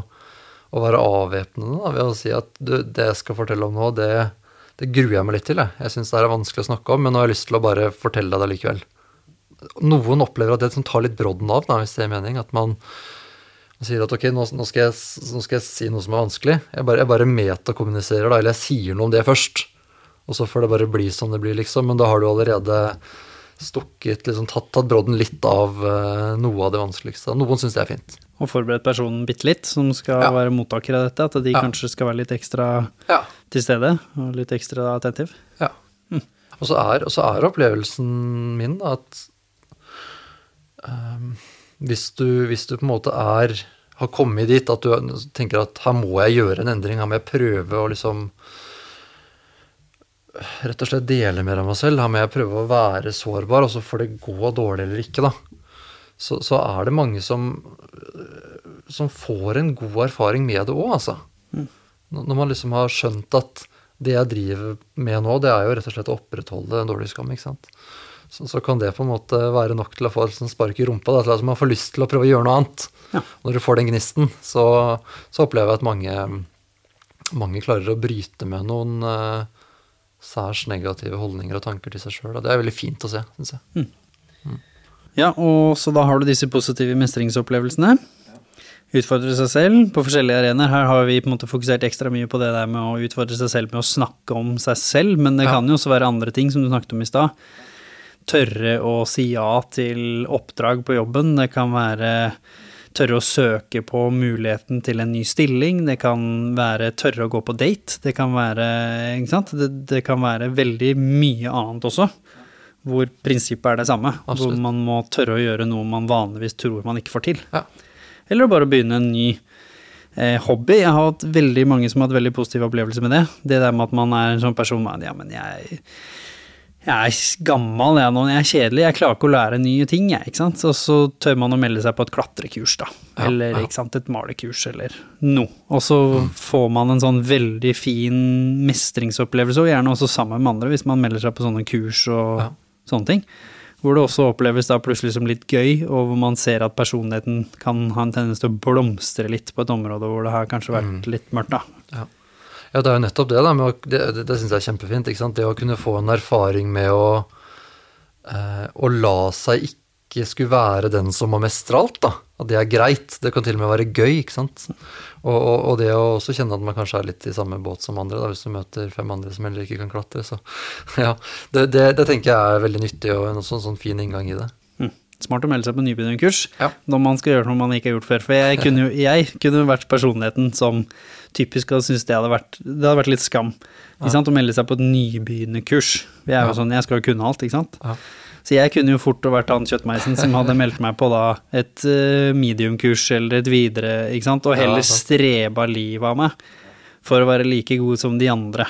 å være avvæpnende da, ved å si at du, det jeg skal fortelle om nå, det, det gruer jeg meg litt til. Jeg, jeg syns det er vanskelig å snakke om, men nå har jeg lyst til å bare fortelle deg det likevel noen opplever at det tar litt brodden av, da, hvis det er mening. At man sier at ok, nå, nå, skal jeg, nå skal jeg si noe som er vanskelig. Jeg bare, jeg bare metakommuniserer, da, eller jeg sier noe om det først. Og så får det bare bli som det blir, liksom. Men da har du allerede stukket, liksom tatt, tatt brodden litt av uh, noe av det vanskeligste. Noen syns det er fint. Og forberedt personen bitte litt, som skal Ja. være mottaker av dette, at de Ja. kanskje skal være litt ekstra Ja. til stede, og litt ekstra attentiv. Ja. Og, så er, og så er opplevelsen min da, at um, hvis, du, hvis du på en måte er har kommet dit at du tenker at her må jeg gjøre en endring, her må jeg prøve å liksom Rett og slett dele mer av meg selv. Her må jeg prøve å være sårbar, og så får det gå dårlig eller ikke, da. Så, så er det mange som, som får en god erfaring med det òg, altså. Når man liksom har skjønt at det jeg driver med nå, det er jo rett og slett å opprettholde en dårlig skam. ikke sant? Så, så kan det på en måte være nok til å få et spark i rumpa, da, til at man får lyst til å prøve å gjøre noe annet. Ja. Når du får den gnisten, så, så opplever jeg at mange, mange klarer å bryte med noen uh, særs negative holdninger og tanker til seg sjøl. Det er veldig fint å se, syns jeg. Ja, og så da har du disse positive mestringsopplevelsene. Utfordre seg selv på forskjellige arenaer. Her har vi på en måte fokusert ekstra mye på det der med å utfordre seg selv med å snakke om seg selv, men det Ja. kan jo også være andre ting, som du snakket om i stad. Tørre å si ja til oppdrag på jobben, det kan være tørre å søke på muligheten til en ny stilling, det kan være tørre å gå på date, det kan være Ikke sant? Det, det kan være veldig mye annet også, hvor prinsippet er det samme. Absolutt. Hvor man må tørre å gjøre noe man vanligvis tror man ikke får til. Ja. Eller bare begynne en ny eh, hobby. Jeg har hatt veldig mange som har hatt veldig positive opplevelser med det. Det der med at man er en sånn person man, Ja, men jeg jeg er gammel, jeg nå, jeg er kjedelig, jeg klarer ikke å lære nye ting, jeg, ikke sant. Og så tør man å melde seg på et klatrekurs, da. Ja, eller ja. sant, et malekurs, eller noe. Og så får man en sånn veldig fin mestringsopplevelse, og gjerne også sammen med andre, hvis man melder seg på sånne kurs og Ja. sånne ting. Hvor det også oppleves da plutselig som litt gøy, og hvor man ser at personligheten kan ha en tendens til å blomstre litt på et område hvor det har kanskje vært litt mørkt, da. Ja, det er jo nettopp det, da. Å, det, det syns jeg er kjempefint. ikke sant? Det å kunne få en erfaring med å, eh, å la seg ikke skulle være den som må mestre alt, da. At det er greit. Det kan til og med være gøy, ikke sant. Og, og, og det å også kjenne at man kanskje er litt i samme båt som andre, da, hvis du møter fem andre som heller ikke kan klatre. Så (laughs) ja, det, det, det tenker jeg er veldig nyttig og en sånn, sånn fin inngang i det. Smart å melde seg på nybegynnerkurs Ja. når man skal gjøre noe man ikke har gjort før. For jeg kunne jo jeg kunne vært personligheten som typisk hadde syntes det hadde vært Det hadde vært litt skam ikke sant, å melde seg på et nybegynnerkurs. Vi er jo Ja. sånn, jeg skal jo kunne alt, ikke sant. Ja. Så jeg kunne jo fort vært han kjøttmeisen som hadde meldt meg på da et mediumkurs eller et videre, ikke sant, og heller streba livet av meg for å være like god som de andre.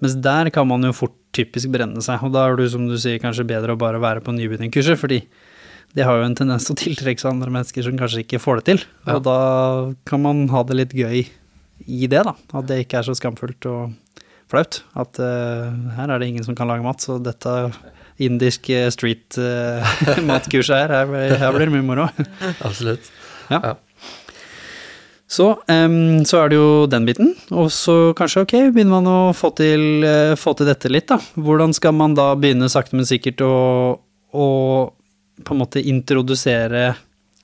Mens der kan man jo fort typisk brenne seg, og da er det som du sier kanskje bedre å bare være på nybegynnerkurset, fordi det har jo en tendens til å tiltrekke seg andre mennesker som kanskje ikke får det til, Ja. og da kan man ha det litt gøy i det da, at det ikke er så skamfullt og flaut, at uh, her er det ingen som kan lage mat, så dette indisk eh, street eh, (laughs) matkurset her, her, her blir det mye moro. (laughs) Absolutt. Ja. Ja. Så, um, så er det jo den biten, og så kanskje ok, begynner man å få til, uh, få til dette litt, da. Hvordan skal man da begynne sakte, men sikkert å, å på en måte introdusere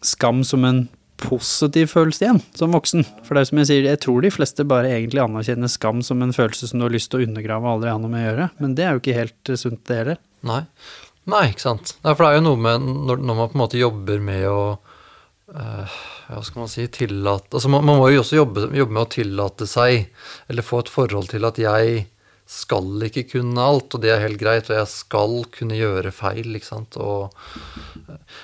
skam som en positiv følelse igjen, som voksen? For det er som jeg sier, jeg tror de fleste bare egentlig anerkjenner skam som en følelse som du har lyst til å undergrave og aldri ha noe med å gjøre, men det er jo ikke helt eh, sunt det heller. Nei. Nei, ikke sant. Nei, for det er jo noe med når, når man på en måte jobber med å eh, Hva skal man si tillate Altså man, man må jo også jobbe, jobbe med å tillate seg, eller få et forhold til at jeg skal ikke kunne alt, og det er helt greit, og jeg skal kunne gjøre feil, ikke sant. Og,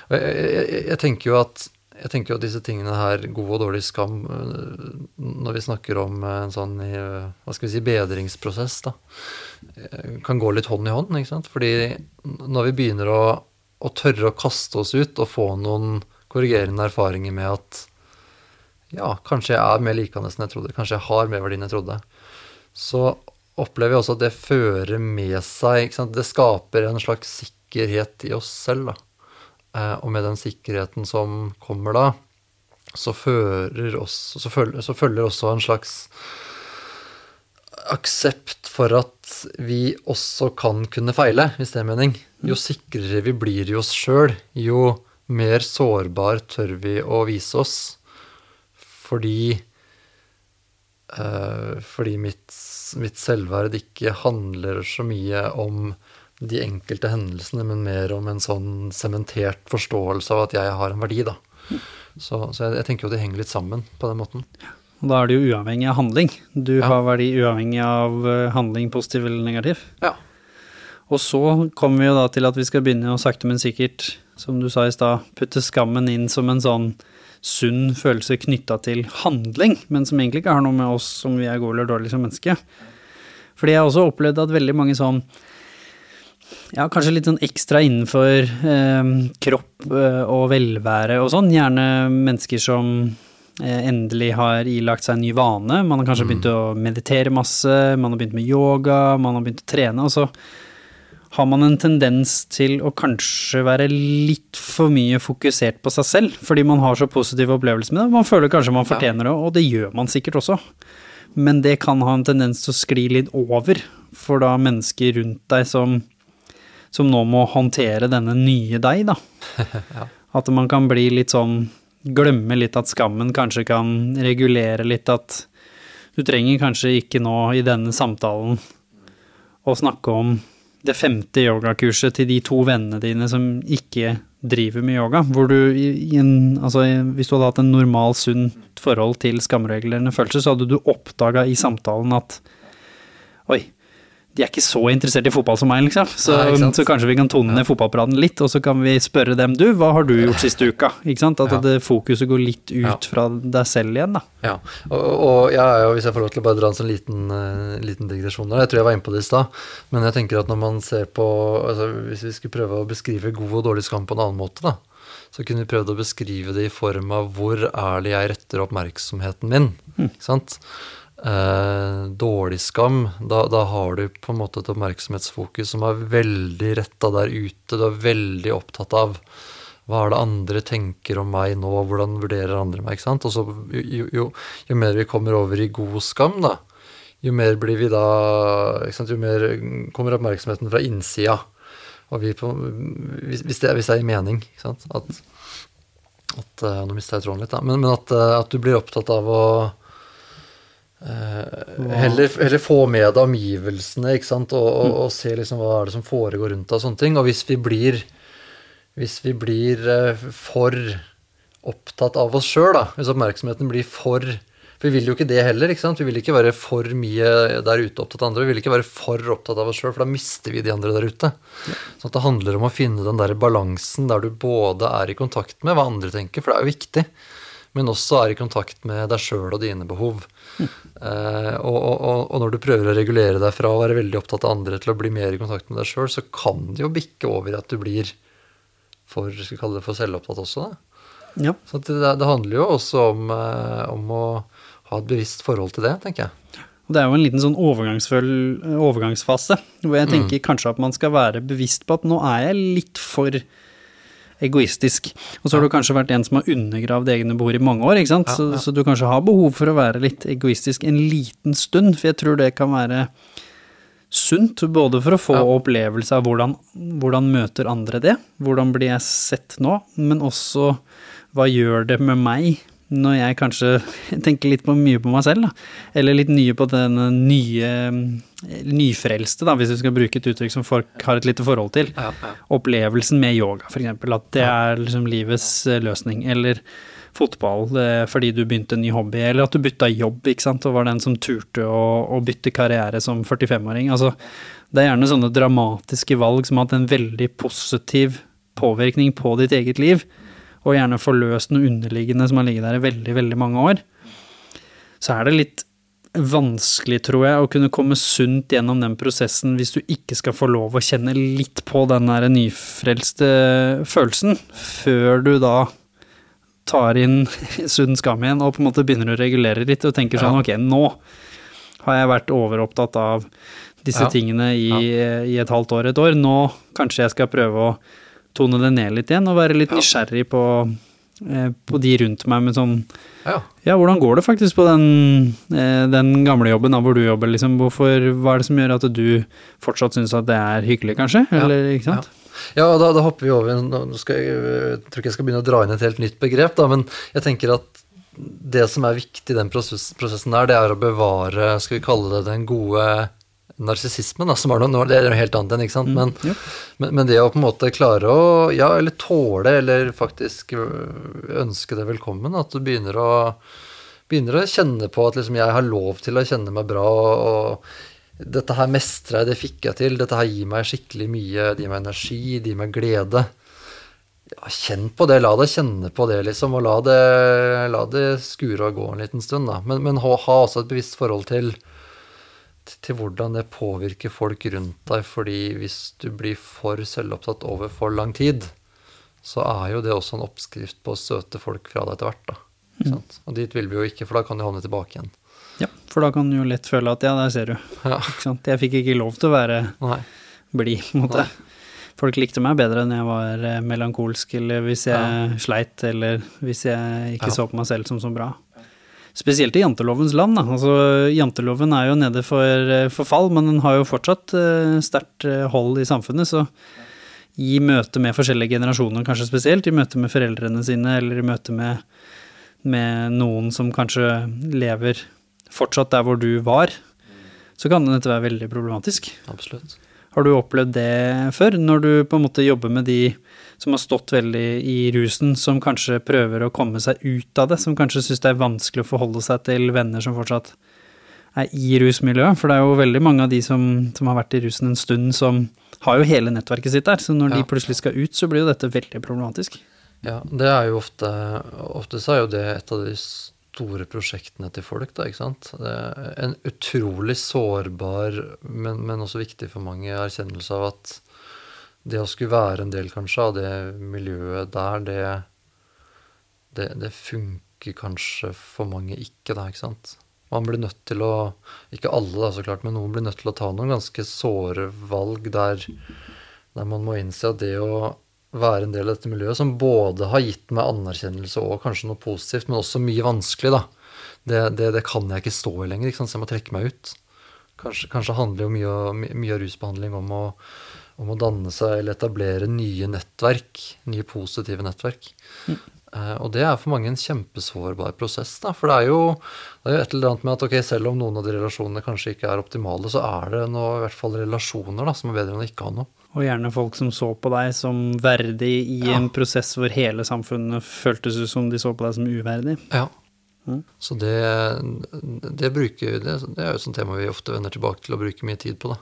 og jeg, jeg, jeg tenker jo at jeg tenker jo at disse tingene her, god og dårlig skam, øh, når vi snakker om øh, en sånn øh, hva skal vi si, bedringsprosess, da, kan gå litt hånd i hånd. ikke sant? Fordi når vi begynner å, å tørre å kaste oss ut og få noen korrigerende erfaringer med at ja, kanskje jeg er mer likende enn jeg trodde, kanskje jeg har mer verdi enn jeg trodde, så opplever jeg også at det fører med seg? Det skaper en slags sikkerhet i oss selv. Eh, og med den sikkerheten som kommer da, så, oss, så, følger, så følger også en slags aksept for at vi også kan kunne feile, hvis det er mening. Jo sikrere vi blir i oss sjøl, jo mer sårbar tør vi å vise oss. Fordi Fordi mitt, mitt selvverd ikke handler så mye om de enkelte hendelsene, men mer om en sånn sementert forståelse av at jeg har en verdi, da. Så, så jeg, jeg tenker jo det henger litt sammen på den måten. Og da er det jo uavhengig av handling. Du Ja. har verdi uavhengig av eh, handling, positiv eller negativ. Ja. Og så kommer vi jo da til at vi skal begynne å sakte, men sikkert, som du sa i stad, putte skammen inn som en sånn sunn følelse knytta til handling, men som egentlig ikke har noe med oss som vi er gode eller dårlige som menneske. Fordi jeg har også opplevd at veldig mange sånn ja, kanskje litt sånn ekstra innenfor eh, kropp eh, og velvære og sånn. Gjerne mennesker som eh, endelig har ilagt seg en ny vane. Man har kanskje begynt å meditere masse, man har begynt med yoga, man har begynt å trene. Og så har man en tendens til å kanskje være litt for mye fokusert på seg selv, fordi man har så positive opplevelser med det. Man føler kanskje man fortjener det, og det gjør man sikkert også. Men det kan ha en tendens til å skli litt over for da mennesker rundt deg som, som nå må håndtere denne nye deg, da. (laughs) At man kan bli litt sånn Glemme litt at skammen kanskje kan regulere litt at du trenger kanskje ikke nå i denne samtalen å snakke om det femte yogakurset til de to vennene dine som ikke driver med yoga, hvor du i, en, altså hvis du hadde hatt en normal, sunt forhold til skamreglene følelser, så hadde du oppdaga i samtalen at de er ikke så interessert i fotball som meg, liksom. Så, Nei, så kanskje vi kan tone ned fotballpraten litt, og så kan vi spørre dem, du, hva har du gjort siste uka? Ikke sant? At Ja. det fokuset går litt ut Ja. fra deg selv igjen, da. Ja, og, og ja, er hvis jeg får lov til å bare dra en sånn liten, uh, liten digresjon der, jeg tror jeg var inne på det i stad, men jeg tenker at når man ser på, altså hvis vi skulle prøve å beskrive god og dårlig skam på en annen måte da, så kunne vi prøvd å beskrive det i form av hvor ærlig jeg retter oppmerksomheten min, ikke sant? Eh, dårlig skam, da, da har du på en måte et oppmerksomhetsfokus som er veldig retta der ute, du er veldig opptatt av hva er det andre tenker om meg nå, hvordan vurderer andre meg, ikke sant? Og så jo, jo, jo mer vi kommer over i god skam, da, jo mer blir vi da, ikke sant? jo mer kommer oppmerksomheten fra innsida. Og vi på, hvis, hvis, det, hvis det er i mening, ikke sant? At, at eh, Nå mista jeg tråden litt, da. Men, men at, eh, at du blir opptatt av å eh, heller, heller få med deg omgivelsene, ikke sant, og, og, og se liksom hva er det som foregår rundt deg og sånne ting. Og hvis vi blir, hvis vi blir eh, for opptatt av oss sjøl, hvis oppmerksomheten blir for For vi vil jo ikke det heller, ikke sant. Vi vil ikke være for mye der ute opptatt av andre. Vi vil ikke være for opptatt av oss sjøl, for da mister vi de andre der ute. Så det handler om å finne den der balansen der du både er i kontakt med hva andre tenker, for det er jo viktig men også er i kontakt med deg sjøl og dine behov. Eh, og, og, og når du prøver å regulere deg fra å være veldig opptatt av andre til å bli mer i kontakt med deg sjøl, så kan det jo bikke over i at du blir for, skal vi kalle det for selvopptatt også. Ja. Så det, det handler jo også om, eh, om å ha et bevisst forhold til det, tenker jeg. Og det er jo en liten sånn overgangsfase, hvor jeg tenker kanskje at man skal være bevisst på at nå er jeg litt for egoistisk. Og så har du kanskje vært en som har undergravd egne behov i mange år, ikke sant? Så, så du kanskje har behov for å være litt egoistisk en liten stund, for jeg tror det kan være sunt, både for å få Ja. opplevelse av hvordan, hvordan møter andre det, hvordan blir jeg sett nå, men også hva gjør det med meg når jeg kanskje (laughs) tenker litt på mye på meg selv, da. Eller litt nye på den nye nyfrelste, da, hvis vi skal bruke et uttrykk som folk har et lite forhold til. Opplevelsen med yoga, f.eks. At det er liksom livets eh, løsning. Eller fotball eh, fordi du begynte en ny hobby, eller at du bytta jobb, ikke sant, og var den som turte å, å bytte karriere som 45-åring. Altså, det er gjerne sånne dramatiske valg som har hatt en veldig positiv påvirkning på ditt eget liv, og gjerne forløst noe underliggende som har ligget der i veldig, veldig mange år. Så er det litt vanskelig, tror jeg, å kunne komme sunt gjennom den prosessen hvis du ikke skal få lov å kjenne litt på den der nyfrelste følelsen, før du da tar inn (laughs) sunn skam igjen og på en måte begynner å regulere litt og tenker sånn, Ja. ok, nå har jeg vært overopptatt av disse Ja. tingene i, i et halvt år, et år. Nå kanskje jeg skal prøve å tone det ned litt igjen og være litt Ja. nysgjerrig på, eh, på de rundt meg med sånn Ja. ja, hvordan går det faktisk på den, eh, den gamle jobben da, hvor du jobber, liksom? Hvorfor, hva er det som gjør at du fortsatt syns at det er hyggelig, kanskje? Eller, ikke sant? Ja, da, da hopper vi over Nå skal jeg, jeg tror ikke jeg skal begynne å dra inn et helt nytt begrep, da, men jeg tenker at det som er viktig i den prosessen der, det er å bevare, skal vi kalle det den gode narsissismen, som er noe, det er noe helt annet enn, ikke sant. Men, ja. men, men det å på en måte klare å, ja, eller tåle, eller faktisk øh, ønske det velkommen, at du begynner å begynner å kjenne på at liksom jeg har lov til å kjenne meg bra, og, og dette her mestrer jeg, det fikk jeg til, dette her gir meg skikkelig mye, det gir meg energi, det gir meg glede. Ja, kjenn på det, la deg kjenne på det, liksom, og la det, la det skure og gå en liten stund, da. Men, men ha, ha også et bevisst forhold til, til hvordan det påvirker folk rundt deg, fordi hvis du blir for selvopptatt over for lang tid, så er jo det også en oppskrift på å støte folk fra deg etter hvert, sant? Og dit vil vi jo ikke, for da kan du havne tilbake igjen. ja, for da kan du jo lett føle at ja, der ser du. Ja. Jeg fikk ikke lov til å være blid, på en måte. Folk likte meg bedre enn jeg var eh, melankolsk, eller hvis jeg sleit, eller hvis jeg ikke Ja. så på meg selv som så bra. Spesielt i jantelovens land. Da. Altså, janteloven er jo nede for eh, forfall, men den har jo fortsatt eh, sterkt eh, hold i samfunnet. Så i møte med forskjellige generasjoner, kanskje spesielt, i møte med foreldrene sine, eller i møte med, med noen som kanskje lever fortsatt der hvor du var, så kan dette være veldig problematisk. Absolutt. Har du opplevd det før, når du på en måte jobber med de som har stått veldig i rusen, som kanskje prøver å komme seg ut av det, som kanskje syns det er vanskelig å forholde seg til venner som fortsatt er i rusmiljøet? For det er jo veldig mange av de som, som har vært i rusen en stund, som har jo hele nettverket sitt der. Så når Ja. de plutselig skal ut, så blir jo dette veldig problematisk. Ja, det er jo ofte Ofte så er jo det et av de store prosjektene til folk, da, ikke sant. Det en utrolig sårbar, men, men også viktig for mange, erkjennelse av at det å skulle være en del, kanskje, av det miljøet der, det, det, det funker kanskje for mange ikke, da, ikke sant. Man blir nødt til å Ikke alle, da, så klart, men noen blir nødt til å ta noen ganske såre valg der, der man må innse at det å være en del av dette miljøet, som både har gitt meg anerkjennelse og kanskje noe positivt, men også mye vanskelig, da. Det, det, det kan jeg ikke stå i lenger, ikke sant? så jeg må trekke meg ut. Kanskje, kanskje handler jo mye, mye av rusbehandling om å, om å danne seg eller etablere nye nettverk. Nye positive nettverk. Eh, og det er for mange en kjempesårbar prosess. Da, for det er, jo, det er jo et eller annet med at okay, selv om noen av de relasjonene kanskje ikke er optimale, så er det noe, i hvert fall relasjoner da, som er bedre enn å ikke ha noe. Og gjerne folk som så på deg som verdig i Ja. en prosess hvor hele samfunnet føltes ut som de så på deg som uverdig. Ja. Mm. Så det, det, bruker, det, det er jo et sånt tema vi ofte vender tilbake til å bruke mye tid på. da.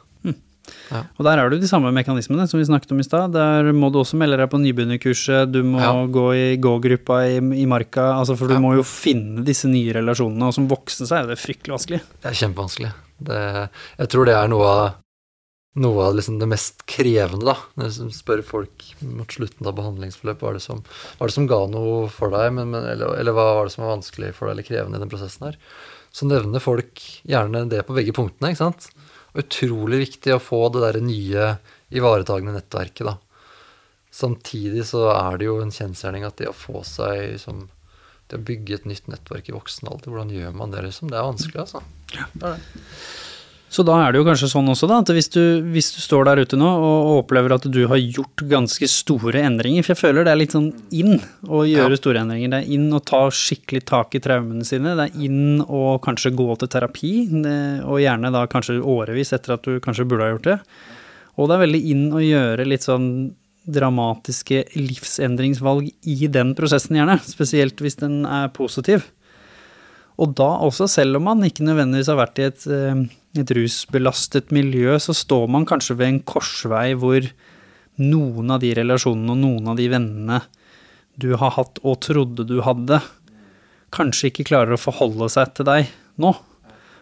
Og der er det jo de samme mekanismene som vi snakket om i stad. Der må du også melde deg på nybegynnerkurset, du må Ja. gå i gå-gruppa i, i marka, altså for du Ja. må jo finne disse nye relasjonene, og som voksen så er det fryktelig vanskelig. Det er kjempevanskelig. Det, jeg tror det er noe av, noe av liksom det mest krevende, da. Når jeg liksom spør folk mot slutten av behandlingsforløp hva er det som, hva er det som ga noe for deg, men, men, eller, eller hva var det som var vanskelig for deg eller krevende i den prosessen her, så nevner folk gjerne det på begge punktene, ikke sant. Utrolig viktig å få det der nye ivaretagende nettverket, da. Samtidig så er det jo en kjensgjerning at det å få seg som det å bygge et nytt nettverk i voksen alder, hvordan gjør man det, liksom? Det er vanskelig, altså. Ja. Det er det. Så da er det jo kanskje sånn også, da, at hvis du, hvis du står der ute nå og, opplever at du har gjort ganske store endringer, for jeg føler det er litt sånn inn å gjøre Ja. store endringer. Det er inn å ta skikkelig tak i traumene sine, det er inn å kanskje gå til terapi, og gjerne da kanskje årevis etter at du kanskje burde ha gjort det. Og det er veldig inn å gjøre litt sånn dramatiske livsendringsvalg i den prosessen, gjerne. Spesielt hvis den er positiv. Og da også, selv om man ikke nødvendigvis har vært i et, et rusbelastet miljø, så står man kanskje ved en korsvei hvor noen av de relasjonene og noen av de vennene du har hatt og trodde du hadde, kanskje ikke klarer å forholde seg til deg nå.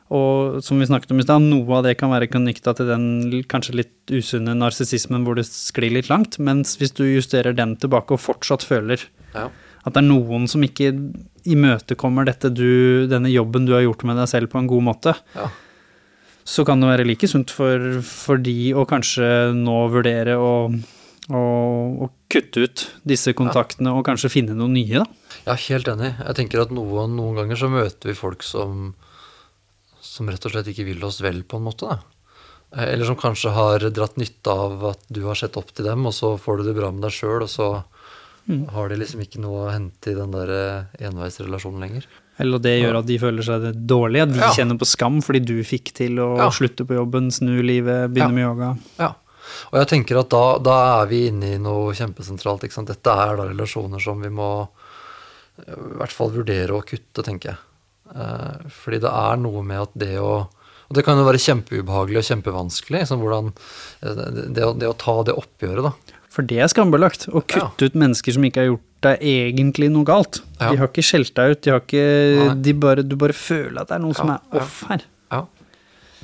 Og som vi snakket om i stad, noe av det kan være knytta til den kanskje litt usunne narsissismen hvor det sklir litt langt, mens hvis du justerer den tilbake og fortsatt føler Ja. at det er noen som ikke imøtekommer dette du, denne jobben du har gjort med deg selv på en god måte, Ja. Så kan det være like sunt for, for de å kanskje nå vurdere å, å, å kutte ut disse kontaktene og kanskje finne noen nye, da. Jeg er helt enig. Jeg tenker at noen, noen ganger så møter vi folk som, som rett og slett ikke vil oss vel, på en måte. Da. Eh, Eller som kanskje har dratt nytte av at du har sett opp til dem, og så får du det bra med deg sjøl, og så har de liksom ikke noe å hente i den der eh, enveisrelasjonen lenger. Eller det gjør at de føler seg dårlige, at de Ja. kjenner på skam fordi du fikk til å Ja. slutte på jobben, snu livet, begynne Ja. med yoga. Ja. Og jeg tenker at da, da er vi inne i noe kjempesentralt. Ikke sant? Dette er da relasjoner som vi må i hvert fall vurdere å kutte, tenker jeg. Eh, fordi det er noe med at det å Og det kan jo være kjempeubehagelig og kjempevanskelig. Liksom hvordan, eh, det, det, å, det å ta det oppgjøret, da. For det er skambelagt, å kutte ut mennesker som ikke har gjort deg egentlig noe galt. Ja. De har ikke skjelt deg ut, de har ikke de bare, Du bare føler at det er noe som er off her. Ja.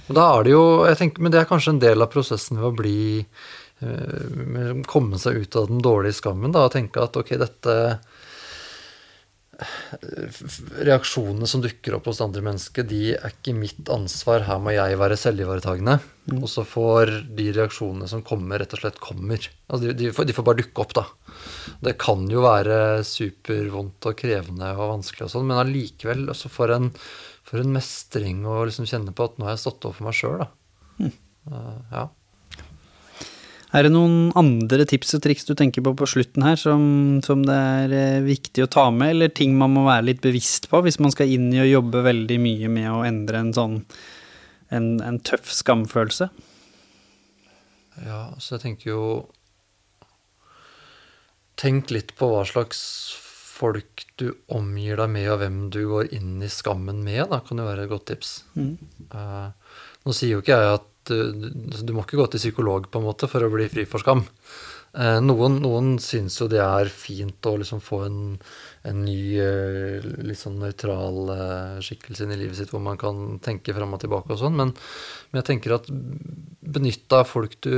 Og da er det jo jeg tenker, Men det er kanskje en del av prosessen ved å bli eh, Komme seg ut av den dårlige skammen, da, og tenke at ok, dette Reaksjonene som dukker opp hos andre mennesker, de er ikke mitt ansvar. Her må jeg være selvivaretagende. Og så får de reaksjonene som kommer, rett og slett kommer. Altså, de, de, får, de får bare dukke opp, da. Det kan jo være supervondt og krevende og vanskelig og sånn, men allikevel også for en, for en mestring å liksom kjenne på at nå har jeg stått opp for meg sjøl, da. Eh, ja. Er det noen andre tips og triks du tenker på på slutten her, som, som det er eh, viktig å ta med, eller ting man må være litt bevisst på hvis man skal inn i å jobbe veldig mye med å endre en sånn en, en tøff skamfølelse? Ja, så jeg tenker jo Tenk litt på hva slags folk du omgir deg med, og hvem du går inn i skammen med, da, kan jo være et godt tips. Eh, nå sier jo ikke jeg at du, du må ikke gå til psykolog på en måte for å bli fri for skam. Eh, noen, noen syns jo det er fint å liksom få en, en ny, eh, litt sånn nøytral eh, skikkelse inn i livet sitt hvor man kan tenke fram og tilbake og sånn, men, men jeg tenker at benytt deg av folk du,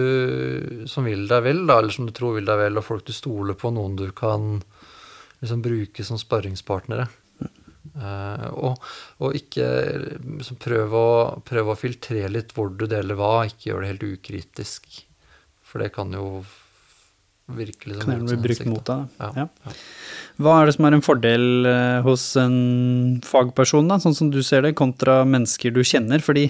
som vil deg vel, da, eller som du tror vil deg vel, og folk du stoler på, noen du kan liksom bruke som sparringspartnere. Eh, og, og ikke liksom, prøv, å, prøv å filtrere litt hvor du deler hva, ikke gjør det helt ukritisk. For det kan jo virke liksom Kan gjerne bli brukt mot deg. Ja, Ja. Hva er det som er en fordel eh, hos en fagperson, da, sånn som du ser det, kontra mennesker du kjenner? Fordi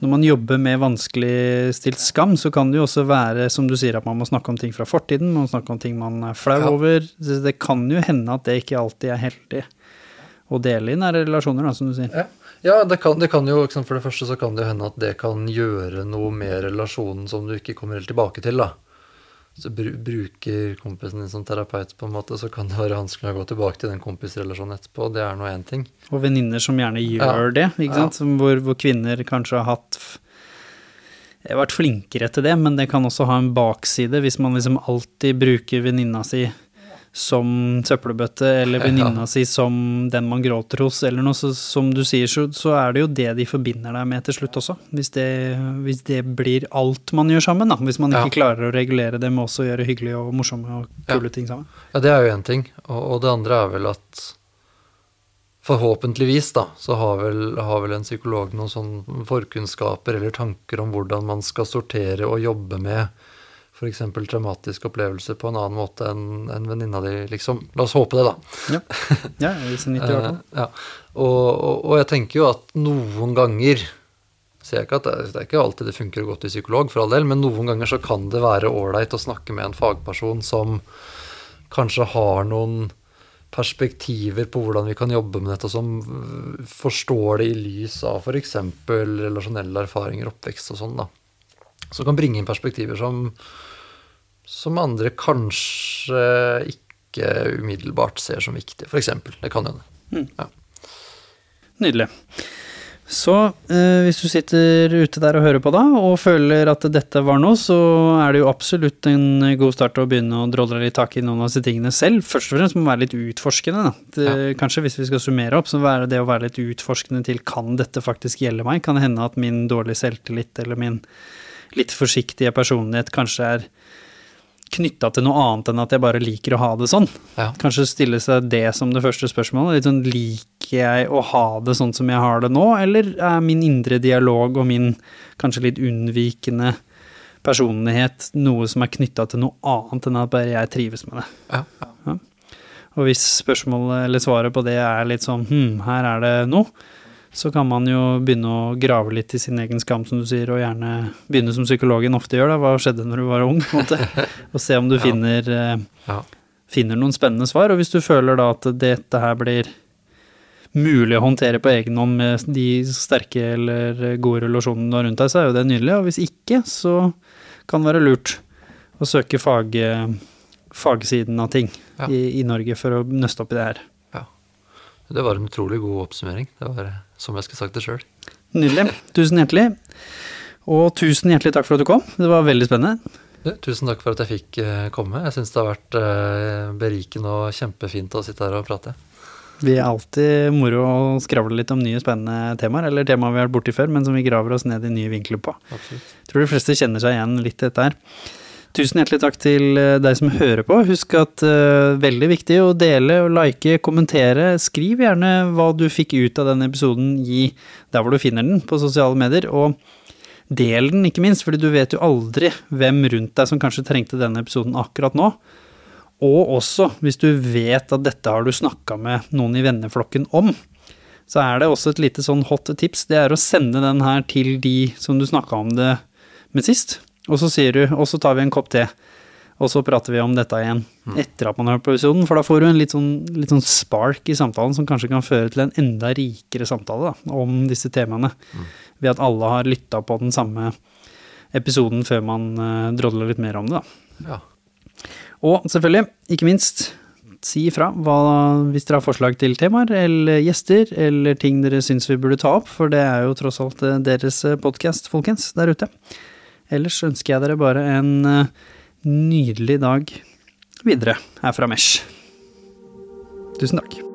når man jobber med vanskeligstilt skam, så kan det jo også være, som du sier, at man må snakke om ting fra fortiden, man må snakke om ting man er flau Ja. over. Det det kan jo hende at det ikke alltid er heldig å dele i nære relasjoner, da, som du sier. Ja, ja det, kan, det kan jo, for det første så kan det hende at det kan gjøre noe med relasjonen som du ikke kommer helt tilbake til, da. Så bru, bruker kompisen din som terapeut, på en måte, så kan det være vanskelig å gå tilbake til den kompisrelasjonen etterpå. Det er nå én ting. Og venninner som gjerne gjør Ja. det, ikke Ja. sant? Som Hvor, hvor kvinner kanskje har hatt vært flinkere til det, men det kan også ha en bakside hvis man liksom alltid bruker venninna si som søppelbøtte, eller (laughs) venninna si som den man gråter hos, eller noe. Så, som du sier, så, så er det jo det de forbinder deg med til slutt også. Hvis det, hvis det blir alt man gjør sammen, da. Hvis man ikke Ja. klarer å regulere det med også å gjøre hyggelige og morsomme og kule ting sammen. Ja, det er jo én ting. Og, og det andre er vel at forhåpentligvis da, så har vel, har vel en psykolog noen sånn forkunnskaper eller tanker om hvordan man skal sortere og jobbe med f.eks. traumatisk opplevelse på en annen måte enn en venninna di, liksom. La oss håpe det, da. Ja, ja hvis en 90 i hvert (laughs) fall. Eh, ja. og, jeg tenker jo at noen ganger ser jeg ikke at det, det er ikke alltid det funker å gå til psykolog, for all del, men noen ganger så kan det være ålreit å snakke med en fagperson som kanskje har noen perspektiver på hvordan vi kan jobbe med dette, som forstår det i lys av f.eks. relasjonelle erfaringer, oppvekst og sånn. da. Som kan bringe inn perspektiver som, som andre kanskje ikke umiddelbart ser som viktige, f.eks. Det kan hende. Ja. Nydelig. Så eh, hvis du sitter ute der og hører på da, og føler at dette var noe, så er det jo absolutt en god start å begynne å drodle litt tak i noen av disse tingene selv. Først og fremst må man være litt utforskende. Det, Kanskje hvis vi skal summere opp, så være det å være litt utforskende til kan dette faktisk gjelde meg? Kan det hende at min dårlige selvtillit eller min litt forsiktige personlighet kanskje er knytta til noe annet enn at jeg bare liker å ha det sånn? Ja. Kanskje stille seg det som det første spørsmålet. Litt sånn, liker jeg å ha det sånn som jeg har det nå, eller er min indre dialog og min kanskje litt unnvikende personlighet noe som er knytta til noe annet enn at bare jeg trives med det? Ja. Og hvis spørsmålet eller svaret på det er litt sånn hm, her er det noe, så kan man jo begynne å grave litt i sin egen skam, som du sier, og gjerne begynne som psykologen ofte gjør, da. Hva skjedde når du var ung? på en måte, (laughs) Og se om du finner eh, Ja. finner noen spennende svar. Og hvis du føler da at dette her blir mulig å håndtere på egen hånd med de sterke eller gode relasjonene du har rundt deg, så er jo det nydelig. Og hvis ikke, så kan det være lurt å søke fag, fagsiden av ting Ja. i, i Norge for å nøste opp i det her. Det var en utrolig god oppsummering. Det var eh, som jeg skulle sagt det sjøl. Nydelig. (laughs) Tusen hjertelig. Og tusen hjertelig takk for at du kom. Det var veldig spennende. Tusen takk for at jeg fikk eh, komme. Jeg syns det har vært eh, berikende og kjempefint å sitte her og prate. Vi er alltid moro å skravle litt om nye spennende temaer, eller temaer vi har vært borti før, men som vi graver oss ned i nye vinkler på. Absolutt. Tror de fleste kjenner seg igjen litt i dette her. Tusen hjertelig takk til eh, deg som hører på. Husk at uh, veldig viktig å dele og like, kommentere. Skriv gjerne hva du fikk ut av denne episoden i der hvor du finner den på sosiale medier, og del den ikke minst, fordi du vet jo aldri hvem rundt deg som kanskje trengte denne episoden akkurat nå. Og også, hvis du vet at dette har du snakka med noen i venneflokken om, så er det også et lite sånn hot tips. Det er å sende den her til de som du snakka om det med sist. Og så sier du, og så tar vi en kopp te, og så prater vi om dette igjen etter at man har hørt på episoden. For da får du en litt sånn, litt sånn spark i samtalen som kanskje kan føre til en enda rikere samtale da, om disse temaene. Ved at alle har lytta på den samme episoden før man uh, drodler litt mer om det, da. Ja. Og selvfølgelig, ikke minst, si ifra hvis dere har forslag til temaer eller gjester eller ting dere syns vi burde ta opp, for det er jo tross alt eh, deres podkast, folkens, der ute. Ellers ønsker jeg dere bare en eh, nydelig dag videre her fra Mesh. Tusen takk.